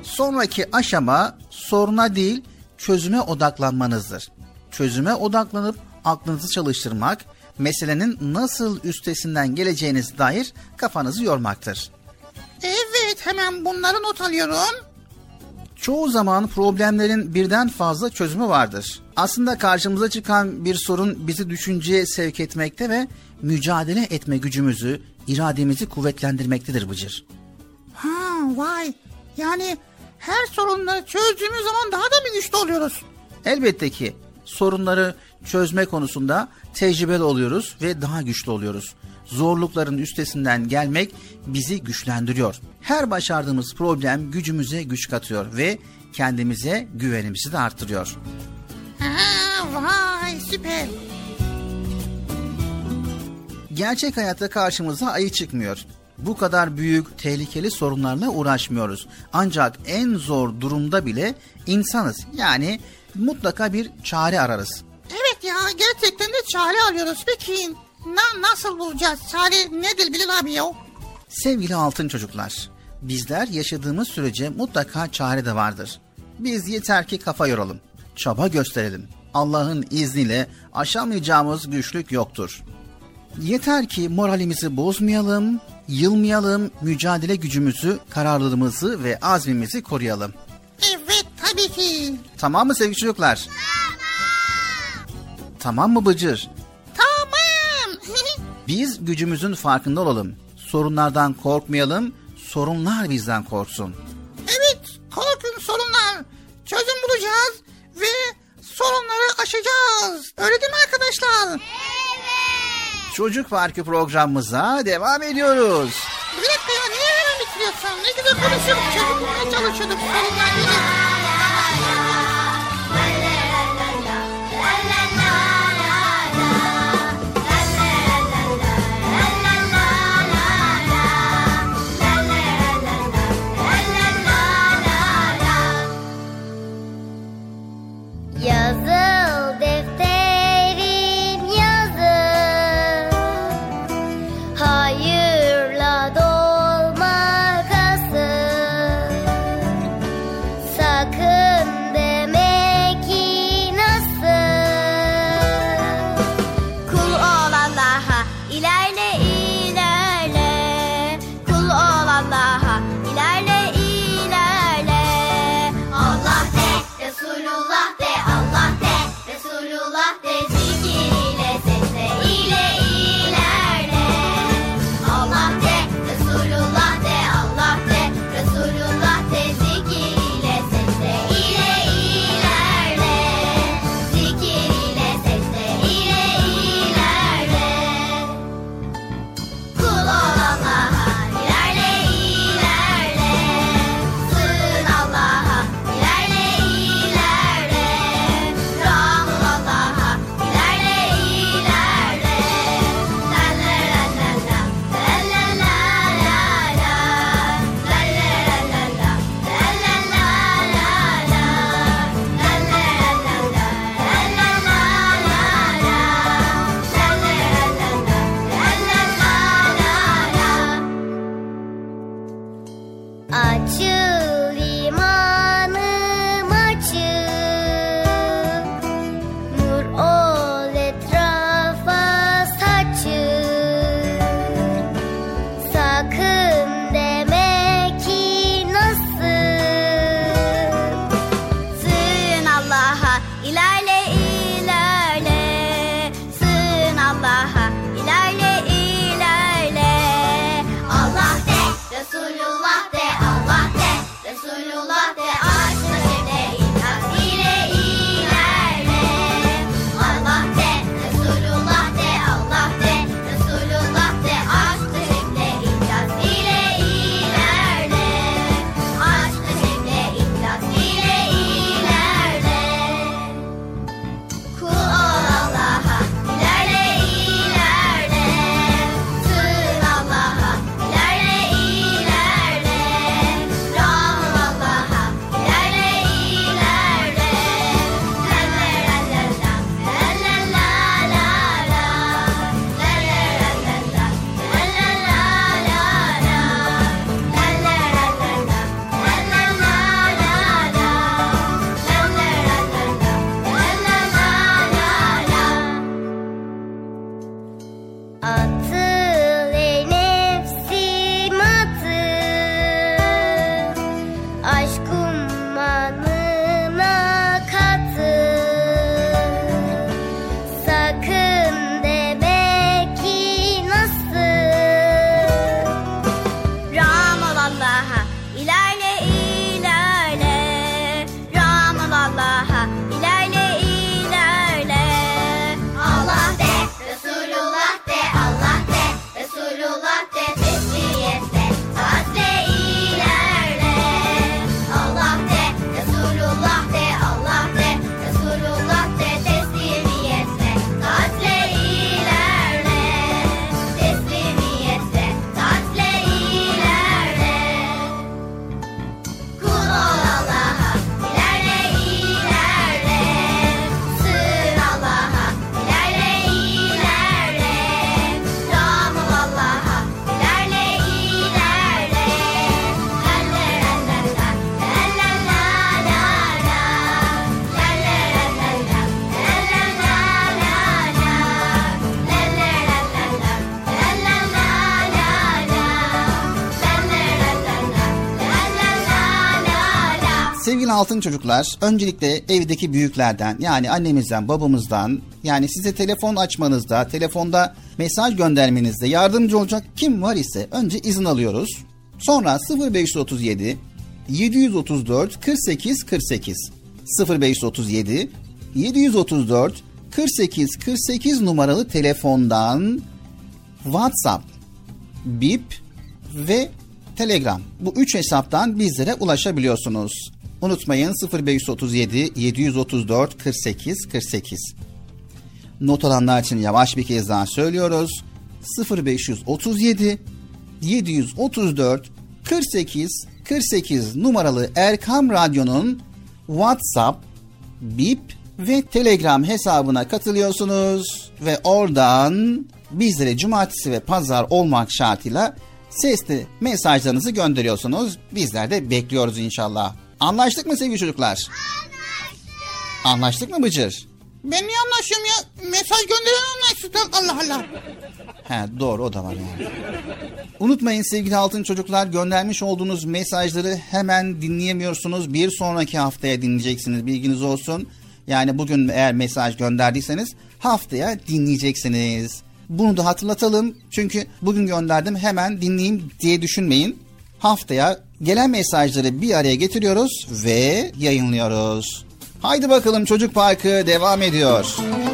Sonraki aşama soruna değil çözüme odaklanmanızdır. Çözüme odaklanıp aklınızı çalıştırmak, meselenin nasıl üstesinden geleceğiniz dair kafanızı yormaktır. Evet hemen bunları not alıyorum. Çoğu zaman problemlerin birden fazla çözümü vardır. Aslında karşımıza çıkan bir sorun bizi düşünceye sevk etmekte ve mücadele etme gücümüzü, irademizi kuvvetlendirmektedir Bıcır. Ha vay yani her sorunları çözdüğümüz zaman daha da mı güçlü oluyoruz? Elbette ki sorunları çözme konusunda tecrübeli oluyoruz ve daha güçlü oluyoruz. Zorlukların üstesinden gelmek bizi güçlendiriyor. Her başardığımız problem gücümüze güç katıyor ve kendimize güvenimizi de arttırıyor. Ha vay süper. Gerçek hayatta karşımıza ayı çıkmıyor. Bu kadar büyük, tehlikeli sorunlarla uğraşmıyoruz. Ancak en zor durumda bile insanız. Yani mutlaka bir çare ararız. Evet ya gerçekten de çare arıyoruz. Peki na nasıl bulacağız? Çare nedir Bilal abi ya? Sevgili altın çocuklar, bizler yaşadığımız sürece mutlaka çare de vardır. Biz yeter ki kafa yoralım, çaba gösterelim. Allah'ın izniyle aşamayacağımız güçlük yoktur. Yeter ki moralimizi bozmayalım, yılmayalım, mücadele gücümüzü, kararlılığımızı ve azmimizi koruyalım. Evet tabii ki. Tamam mı sevgili çocuklar? Tamam mı Bıcır? Tamam. Biz gücümüzün farkında olalım. Sorunlardan korkmayalım, sorunlar bizden korksun. evet korkun sorunlar. Çözüm bulacağız ve sorunları aşacağız. Öyle değil mi arkadaşlar? Çocuk Parkı programımıza devam ediyoruz. Bir dakika ya niye hemen bitiriyorsun? Ne güzel konuşuyorduk bulmaya çalışıyorduk sorunlar. Altın çocuklar, öncelikle evdeki büyüklerden yani annemizden, babamızdan yani size telefon açmanızda, telefonda mesaj göndermenizde yardımcı olacak kim var ise önce izin alıyoruz. Sonra 0537 734 48 48 0537 734 48 48 numaralı telefondan WhatsApp, Bip ve Telegram. Bu üç hesaptan bizlere ulaşabiliyorsunuz. Unutmayın 0537 734 48 48. Not alanlar için yavaş bir kez daha söylüyoruz. 0537 734 48 48 numaralı Erkam Radyo'nun WhatsApp, Bip ve Telegram hesabına katılıyorsunuz ve oradan bizlere cumartesi ve pazar olmak şartıyla sesli mesajlarınızı gönderiyorsunuz. Bizler de bekliyoruz inşallah. Anlaştık mı sevgili çocuklar? Anlaştık mı Bıcır? Ben niye anlaşıyorum ya? Mesaj gönderen anlaştık. Allah Allah. He doğru o da var yani. Unutmayın sevgili altın çocuklar göndermiş olduğunuz mesajları hemen dinleyemiyorsunuz. Bir sonraki haftaya dinleyeceksiniz bilginiz olsun. Yani bugün eğer mesaj gönderdiyseniz haftaya dinleyeceksiniz. Bunu da hatırlatalım. Çünkü bugün gönderdim hemen dinleyeyim diye düşünmeyin. Haftaya gelen mesajları bir araya getiriyoruz ve yayınlıyoruz. Haydi bakalım Çocuk Parkı devam ediyor. Dikkatli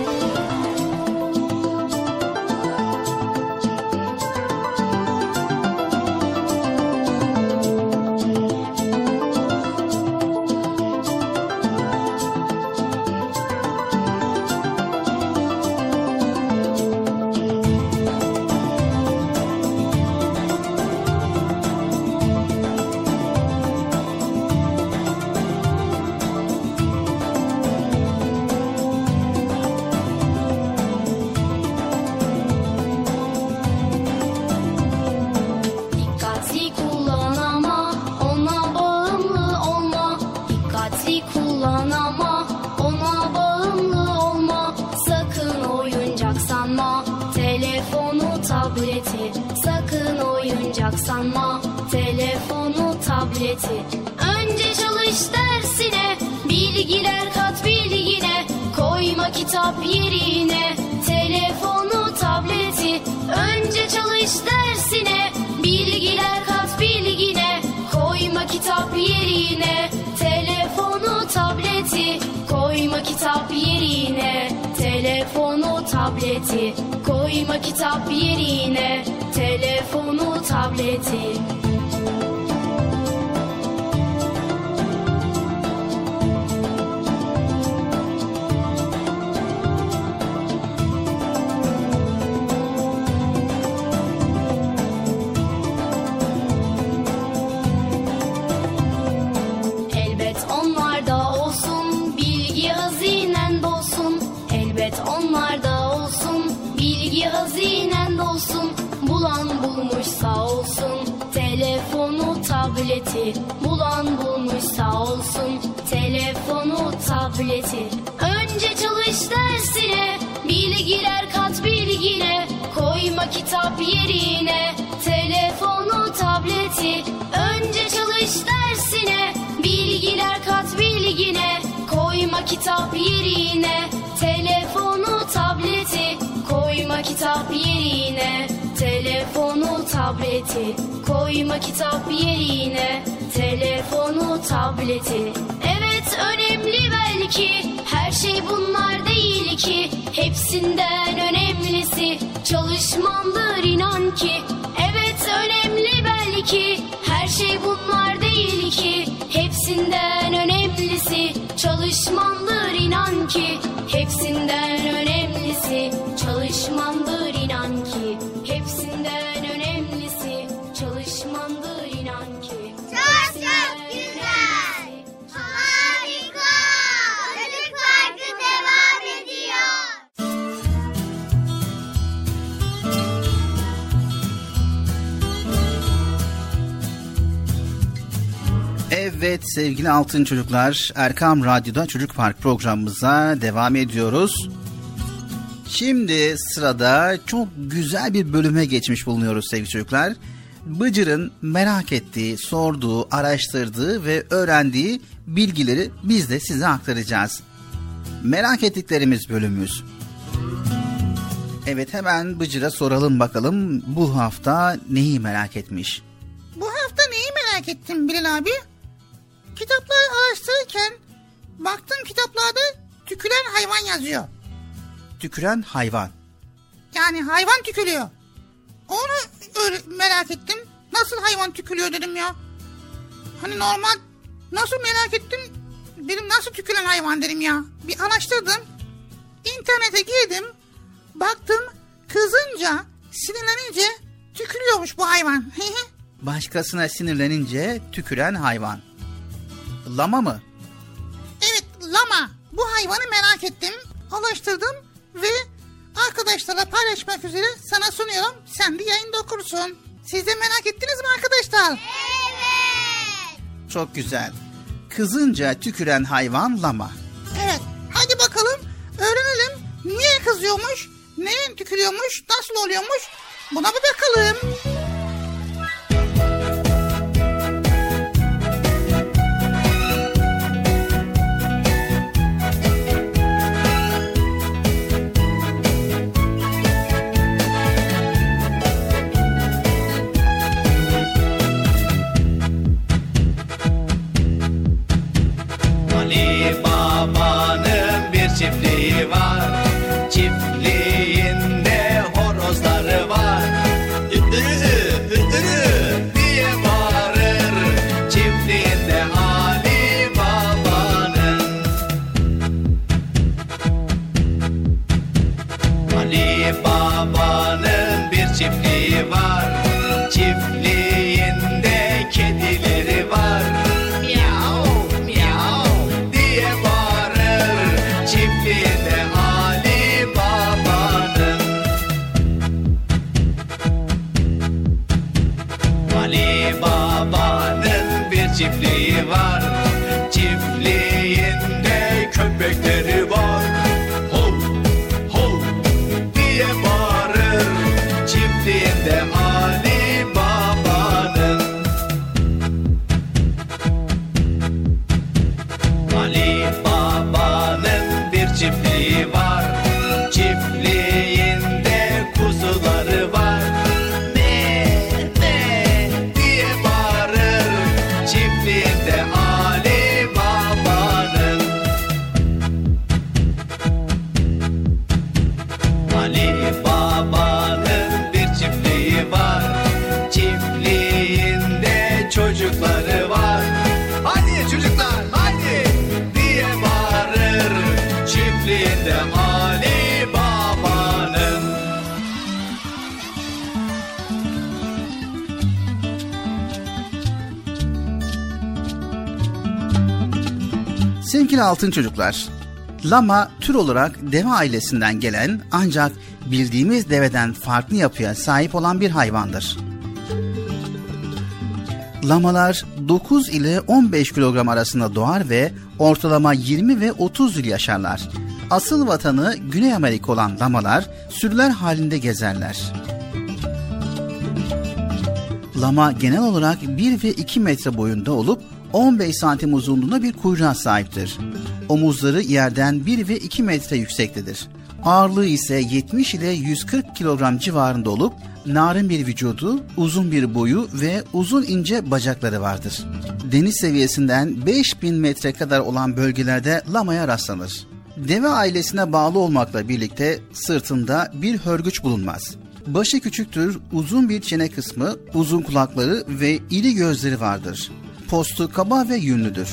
tableti. Bulan bulmuş sağ olsun telefonu tableti. Önce çalış dersine bilgiler kat bilgine. Koyma kitap yerine telefonu tableti. Önce çalış dersine bilgiler kat bilgine. Koyma kitap yerine telefonu tableti. Koyma kitap yerine telefonu tableti. Koyma kitap yerine. Telefonu tableti. Evet önemli belki. Her şey bunlar değil ki. Hepsinden önemlisi. Çalışmandır inan ki. Evet önemli belki. Her şey bunlar değil ki. Hepsinden önemlisi. Çalışmandır inan ki. Hepsinden önemlisi. Çalışmandır inan ki Hepsinden önemlisi çalışmandır inan ki Çok çok güzel. Harika. Çocuk Parkı devam ediyor. Evet sevgili altın çocuklar Erkam Radyo'da Çocuk Park programımıza devam ediyoruz. Şimdi sırada çok güzel bir bölüme geçmiş bulunuyoruz sevgili çocuklar. Bıcır'ın merak ettiği, sorduğu, araştırdığı ve öğrendiği bilgileri biz de size aktaracağız. Merak ettiklerimiz bölümümüz. Evet hemen Bıcır'a soralım bakalım bu hafta neyi merak etmiş? Bu hafta neyi merak ettim Bilal abi? Kitapları araştırırken baktım kitaplarda tüküren hayvan yazıyor. Tüküren hayvan. Yani hayvan tükürüyor. Onu öyle merak ettim. Nasıl hayvan tükürüyor dedim ya. Hani normal nasıl merak ettim. Dedim nasıl tüküren hayvan dedim ya. Bir araştırdım. İnternete girdim. Baktım kızınca sinirlenince tükürüyormuş bu hayvan. Başkasına sinirlenince tüküren hayvan. Lama mı? Evet lama. Bu hayvanı merak ettim. Araştırdım ve arkadaşlarla paylaşmak üzere sana sunuyorum. Sen de yayında okursun. Siz de merak ettiniz mi arkadaşlar? Çok güzel. Kızınca tüküren hayvan lama. Evet. Hadi bakalım öğrenelim. Niye kızıyormuş? Neye tükürüyormuş? Nasıl oluyormuş? Buna bir bakalım. Altın çocuklar, lama tür olarak deve ailesinden gelen ancak bildiğimiz deveden farklı yapıya sahip olan bir hayvandır. Lamalar 9 ile 15 kilogram arasında doğar ve ortalama 20 ve 30 yıl yaşarlar. Asıl vatanı Güney Amerika olan lamalar sürüler halinde gezerler. Lama genel olarak 1 ve 2 metre boyunda olup 15 santim uzunluğunda bir kuyruğa sahiptir. Omuzları yerden 1 ve 2 metre yüksektedir. Ağırlığı ise 70 ile 140 kilogram civarında olup narin bir vücudu, uzun bir boyu ve uzun ince bacakları vardır. Deniz seviyesinden 5000 metre kadar olan bölgelerde lamaya rastlanır. Deve ailesine bağlı olmakla birlikte sırtında bir hörgüç bulunmaz. Başı küçüktür, uzun bir çene kısmı, uzun kulakları ve iri gözleri vardır. Postu kaba ve yünlüdür.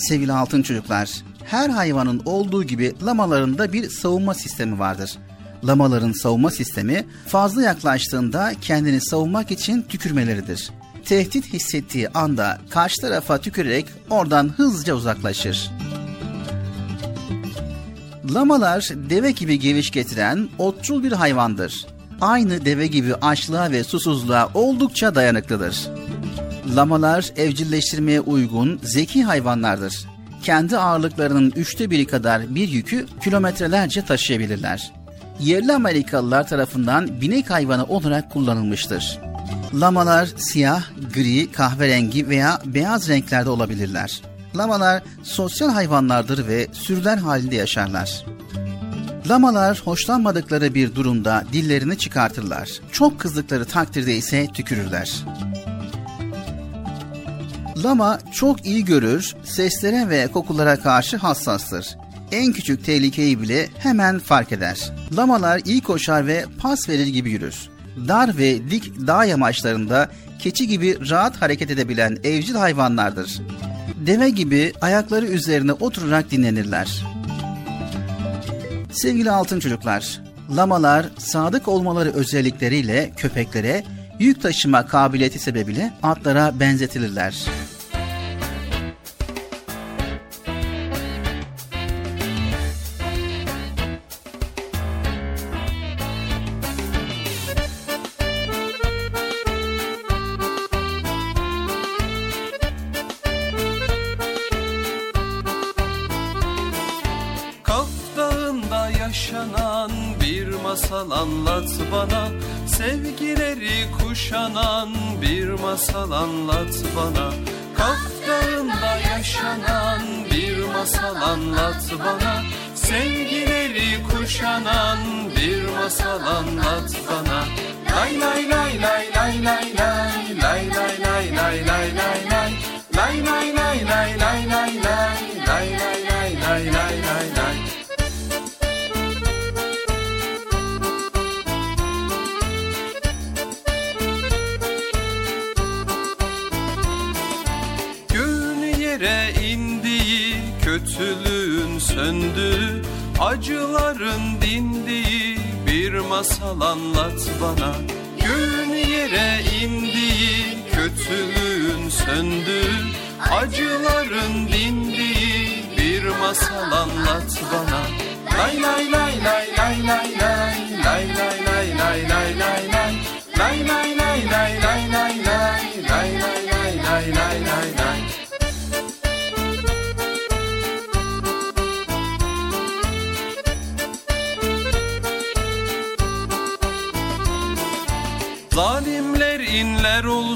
Sevgili altın çocuklar, her hayvanın olduğu gibi lamaların da bir savunma sistemi vardır. Lamaların savunma sistemi fazla yaklaştığında kendini savunmak için tükürmeleridir. Tehdit hissettiği anda karşı tarafa tükürerek oradan hızlıca uzaklaşır. Lamalar deve gibi geviş getiren otçul bir hayvandır. Aynı deve gibi açlığa ve susuzluğa oldukça dayanıklıdır. Lamalar evcilleştirmeye uygun zeki hayvanlardır. Kendi ağırlıklarının üçte biri kadar bir yükü kilometrelerce taşıyabilirler. Yerli Amerikalılar tarafından binek hayvanı olarak kullanılmıştır. Lamalar siyah, gri, kahverengi veya beyaz renklerde olabilirler. Lamalar sosyal hayvanlardır ve sürüler halinde yaşarlar. Lamalar hoşlanmadıkları bir durumda dillerini çıkartırlar. Çok kızdıkları takdirde ise tükürürler. Lama çok iyi görür, seslere ve kokulara karşı hassastır. En küçük tehlikeyi bile hemen fark eder. Lamalar iyi koşar ve pas verir gibi yürür. Dar ve dik dağ yamaçlarında keçi gibi rahat hareket edebilen evcil hayvanlardır. Deve gibi ayakları üzerine oturarak dinlenirler. Sevgili altın çocuklar, lamalar sadık olmaları özellikleriyle köpeklere, yük taşıma kabiliyeti sebebiyle atlara benzetilirler.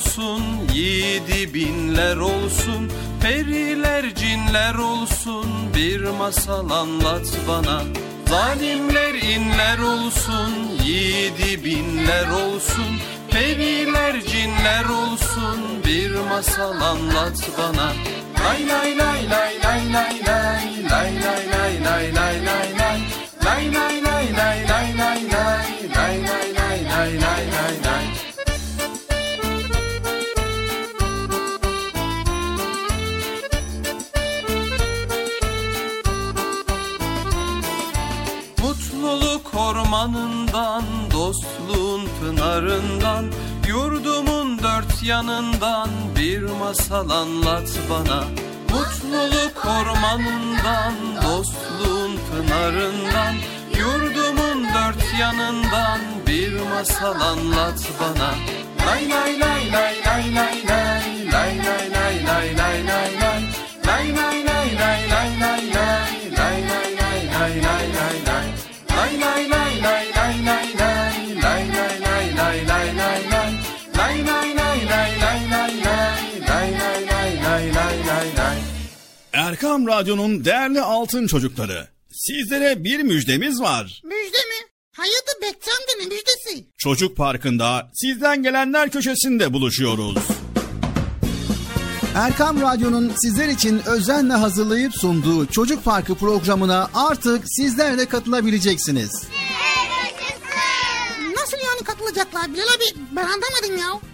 olsun Yiğidi binler olsun Periler cinler olsun Bir masal anlat bana Zalimler inler olsun Yiğidi binler olsun Periler cinler olsun Bir masal anlat bana Lay lay lay lay lay lay lay Lay lay lay lay lay lay lay Lay lay lay lay lay lay lay Lay lay lay lay lay lay ormanından, dostluğun pınarından Yurdumun dört yanından bir masal anlat bana Mutluluk ormanından, dostluğun pınarından Yurdumun dört yanından bir masal anlat bana Lay lay lay lay lay lay lay lay lay lay lay lay lay lay Lay lay lay lay lay lay lay lay lay lay lay lay Erkam Radyo'nun değerli altın çocukları. Sizlere bir müjdemiz var. Müjde mi? Amca ne müjdesi? Çocuk Parkı'nda sizden gelenler köşesinde buluşuyoruz. Erkam Radyo'nun sizler için özenle hazırlayıp sunduğu Çocuk Parkı programına artık sizler de katılabileceksiniz. Nasıl yani katılacaklar Bilal abi ben anlamadım ya.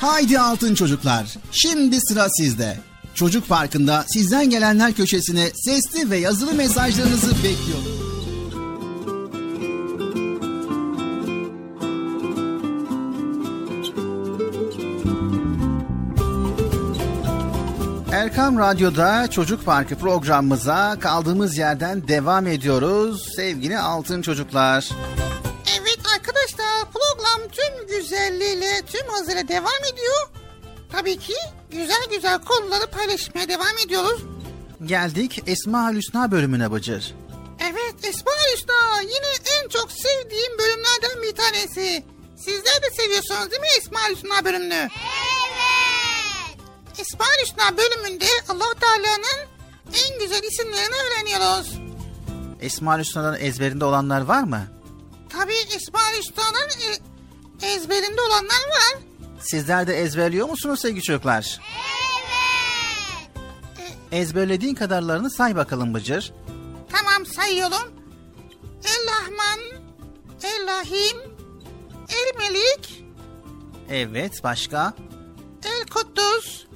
Haydi altın çocuklar. Şimdi sıra sizde. Çocuk Parkı'nda sizden gelenler köşesine sesli ve yazılı mesajlarınızı bekliyorum. Erkam Radyo'da Çocuk Parkı programımıza kaldığımız yerden devam ediyoruz sevgili altın çocuklar. Tüm güzelliğiyle tüm hızıyla devam ediyor. Tabii ki güzel güzel konuları paylaşmaya devam ediyoruz. Geldik Esma Hüsna bölümüne Bıcır. Evet Esma Hüsna yine en çok sevdiğim bölümlerden bir tanesi. Sizler de seviyorsunuz değil mi Esma Hüsna bölümünü? Evet. Esma Hüsna bölümünde allah Teala'nın en güzel isimlerini öğreniyoruz. Esma Hüsna'dan ezberinde olanlar var mı? Tabii Esma Hüsna'nın e, ezberinde olanlar var. Sizler de ezberliyor musunuz sevgili çocuklar? Evet. Ezberlediğin kadarlarını say bakalım Bıcır. Tamam sayıyorum. El Rahman, El Rahim, El Melik, Evet başka? El Kuddus,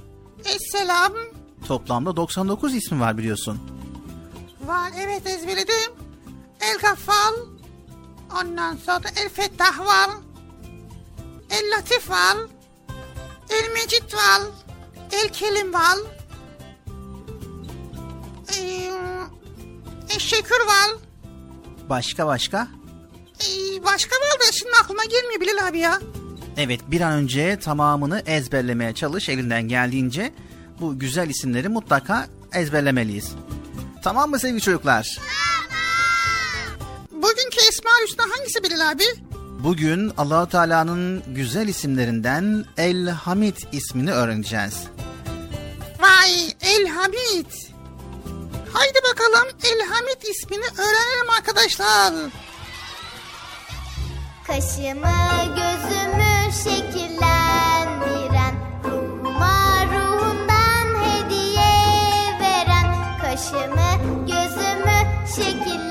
Esselam. Toplamda 99 ismi var biliyorsun. Var evet ezberledim. El Gaffal. Ondan sonra El Fettah var. El Latif var. El Mecid var. El Kelim var. Ee, El Şekür var. Başka başka? Ee, başka var da şimdi aklıma gelmiyor Bilal abi ya. Evet bir an önce tamamını ezberlemeye çalış elinden geldiğince bu güzel isimleri mutlaka ezberlemeliyiz. Tamam mı sevgili çocuklar? Bugünkü Esma Hüsna hangisi Bilal abi? Bugün Allahu Teala'nın güzel isimlerinden El Hamid ismini öğreneceğiz. Vay El Hamid. Haydi bakalım El Hamid ismini öğrenelim arkadaşlar. Kaşımı gözümü şekillendiren Ruhuma ruhundan hediye veren Kaşımı gözümü şekillendiren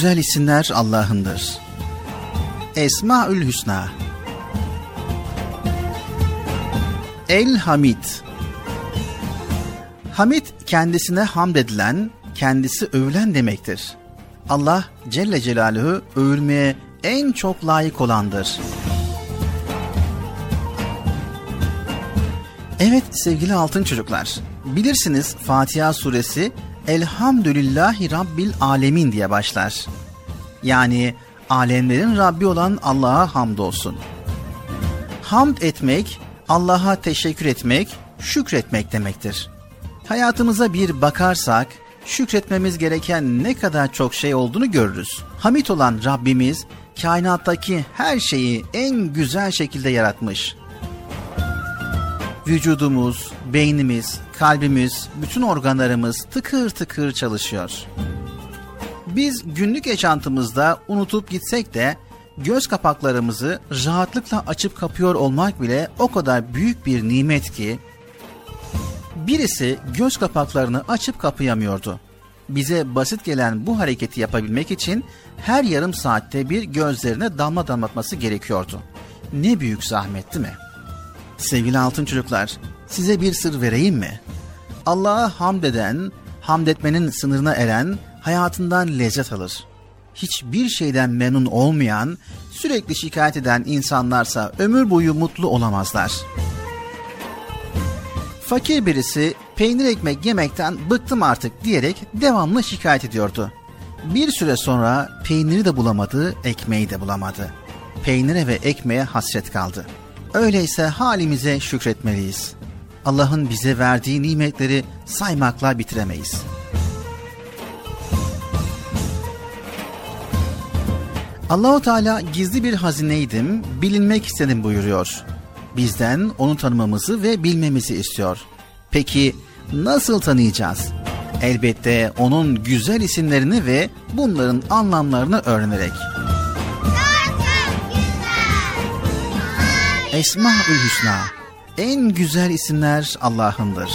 güzel isimler Allah'ındır. Esmaül Hüsna El Hamid Hamid kendisine hamd edilen, kendisi övülen demektir. Allah Celle Celaluhu övülmeye en çok layık olandır. Evet sevgili altın çocuklar, bilirsiniz Fatiha suresi Elhamdülillahi Rabbil Alemin diye başlar. Yani alemlerin Rabbi olan Allah'a hamdolsun. Hamd etmek, Allah'a teşekkür etmek, şükretmek demektir. Hayatımıza bir bakarsak, şükretmemiz gereken ne kadar çok şey olduğunu görürüz. Hamid olan Rabbimiz, kainattaki her şeyi en güzel şekilde yaratmış. Vücudumuz, beynimiz, kalbimiz, bütün organlarımız tıkır tıkır çalışıyor. Biz günlük yaşantımızda unutup gitsek de göz kapaklarımızı rahatlıkla açıp kapıyor olmak bile o kadar büyük bir nimet ki birisi göz kapaklarını açıp kapayamıyordu. Bize basit gelen bu hareketi yapabilmek için her yarım saatte bir gözlerine damla damlatması gerekiyordu. Ne büyük zahmet değil mi? Sevgili altın çocuklar, size bir sır vereyim mi? Allah'a hamd eden, hamd etmenin sınırına eren hayatından lezzet alır. Hiçbir şeyden memnun olmayan, sürekli şikayet eden insanlarsa ömür boyu mutlu olamazlar. Fakir birisi peynir ekmek yemekten bıktım artık diyerek devamlı şikayet ediyordu. Bir süre sonra peyniri de bulamadı, ekmeği de bulamadı. Peynire ve ekmeğe hasret kaldı. Öyleyse halimize şükretmeliyiz. Allah'ın bize verdiği nimetleri saymakla bitiremeyiz. Allahu Teala gizli bir hazineydim, bilinmek istedim buyuruyor. Bizden onu tanımamızı ve bilmemizi istiyor. Peki nasıl tanıyacağız? Elbette onun güzel isimlerini ve bunların anlamlarını öğrenerek. Esmaül Hüsna. En güzel isimler Allah'ındır.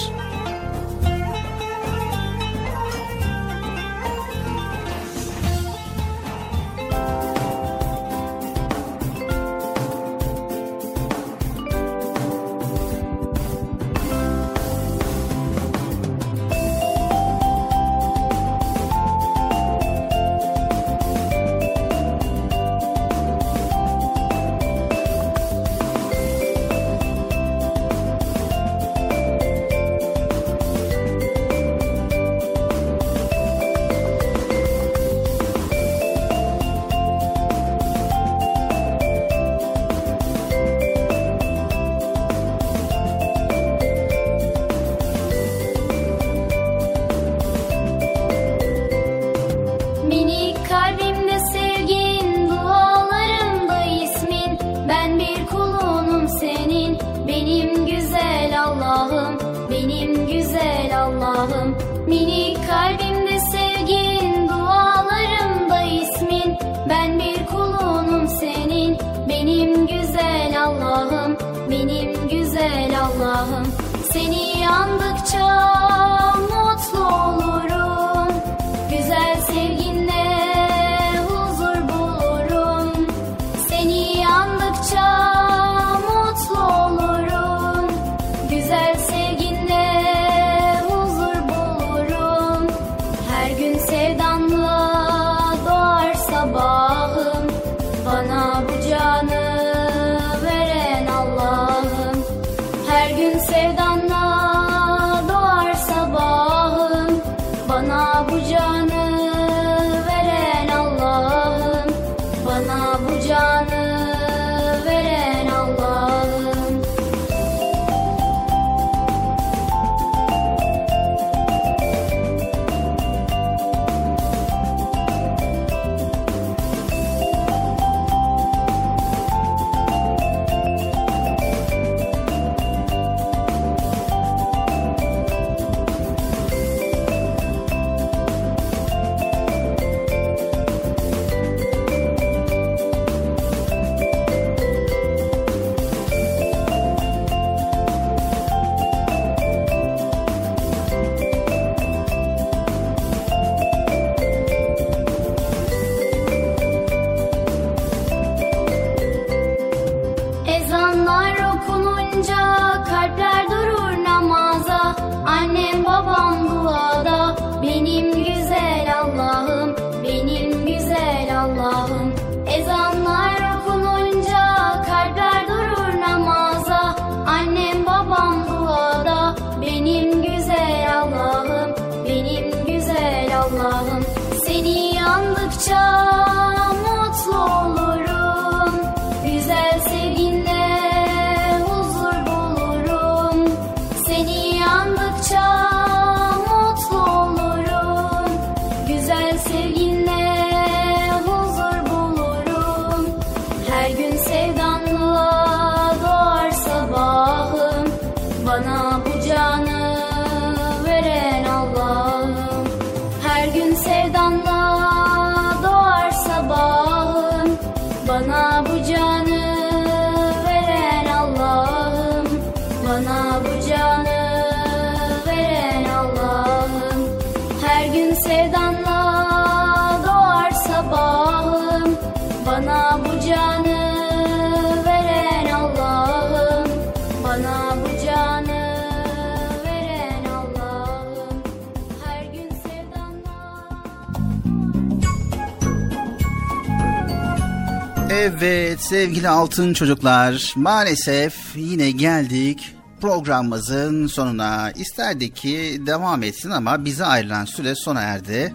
Sevgili altın çocuklar maalesef yine geldik programımızın sonuna. İsterdik ki devam etsin ama bize ayrılan süre sona erdi.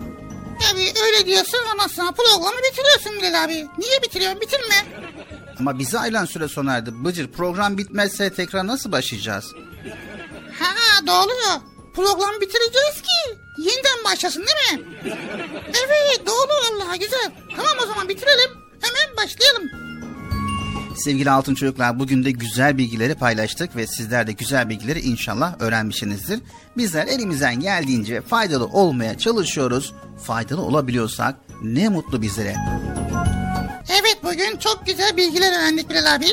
Tabii öyle diyorsun ama sonra programı bitiriyorsun Bilal abi. Niye bitiriyorsun? Bitirme. Ama bize ayrılan süre sona erdi. Bıcır program bitmezse tekrar nasıl başlayacağız? Ha doğru. Programı bitireceğiz ki yeniden başlasın değil mi? Sevgili altın çocuklar bugün de güzel bilgileri paylaştık ve sizler de güzel bilgileri inşallah öğrenmişsinizdir. Bizler elimizden geldiğince faydalı olmaya çalışıyoruz. Faydalı olabiliyorsak ne mutlu bizlere. Evet bugün çok güzel bilgiler öğrendik Bilal abi.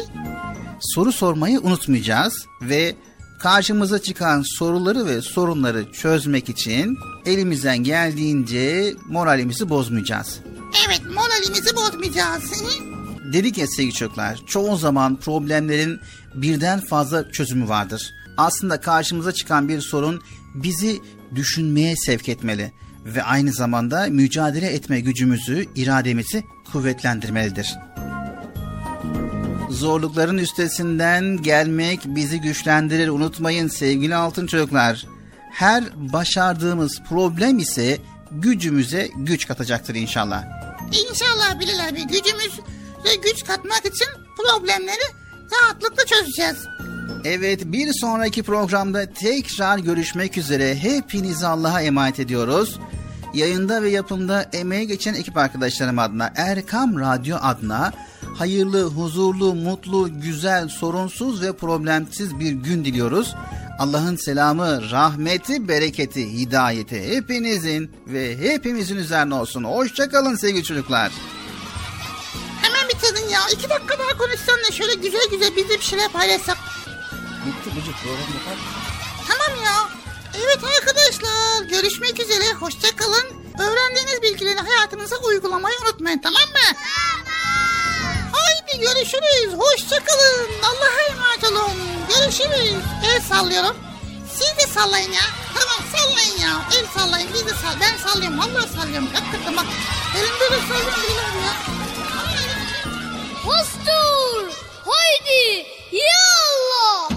Soru sormayı unutmayacağız ve karşımıza çıkan soruları ve sorunları çözmek için elimizden geldiğince moralimizi bozmayacağız. Evet moralimizi bozmayacağız. Dedik ya sevgili çocuklar, çoğu zaman problemlerin birden fazla çözümü vardır. Aslında karşımıza çıkan bir sorun bizi düşünmeye sevk etmeli ve aynı zamanda mücadele etme gücümüzü, irademizi kuvvetlendirmelidir. Zorlukların üstesinden gelmek bizi güçlendirir. Unutmayın sevgili altın çocuklar. Her başardığımız problem ise gücümüze güç katacaktır inşallah. İnşallah Bilal abi gücümüz ve güç katmak için problemleri rahatlıkla çözeceğiz. Evet bir sonraki programda tekrar görüşmek üzere. Hepinizi Allah'a emanet ediyoruz. Yayında ve yapımda emeği geçen ekip arkadaşlarım adına Erkam Radyo adına hayırlı, huzurlu, mutlu, güzel, sorunsuz ve problemsiz bir gün diliyoruz. Allah'ın selamı, rahmeti, bereketi, hidayeti hepinizin ve hepimizin üzerine olsun. Hoşçakalın sevgili çocuklar. Hemen bitirdin ya. İki dakika daha konuşsan da şöyle güzel güzel biz de bir şeyler paylaşsak. Bitti Bıcık program yapar. Tamam ya. Evet arkadaşlar görüşmek üzere. Hoşçakalın. Öğrendiğiniz bilgileri hayatınıza uygulamayı unutmayın tamam mı? Haydi görüşürüz. Hoşçakalın. Allah'a emanet olun. Görüşürüz. El sallıyorum. Siz de sallayın ya. Tamam sallayın ya. El sallayın. Biz de sall. Ben sallıyorum. Vallahi sallıyorum. Hakikaten bak. Elimde de sallıyorum. Ya. Hostur! Haydi! Ya!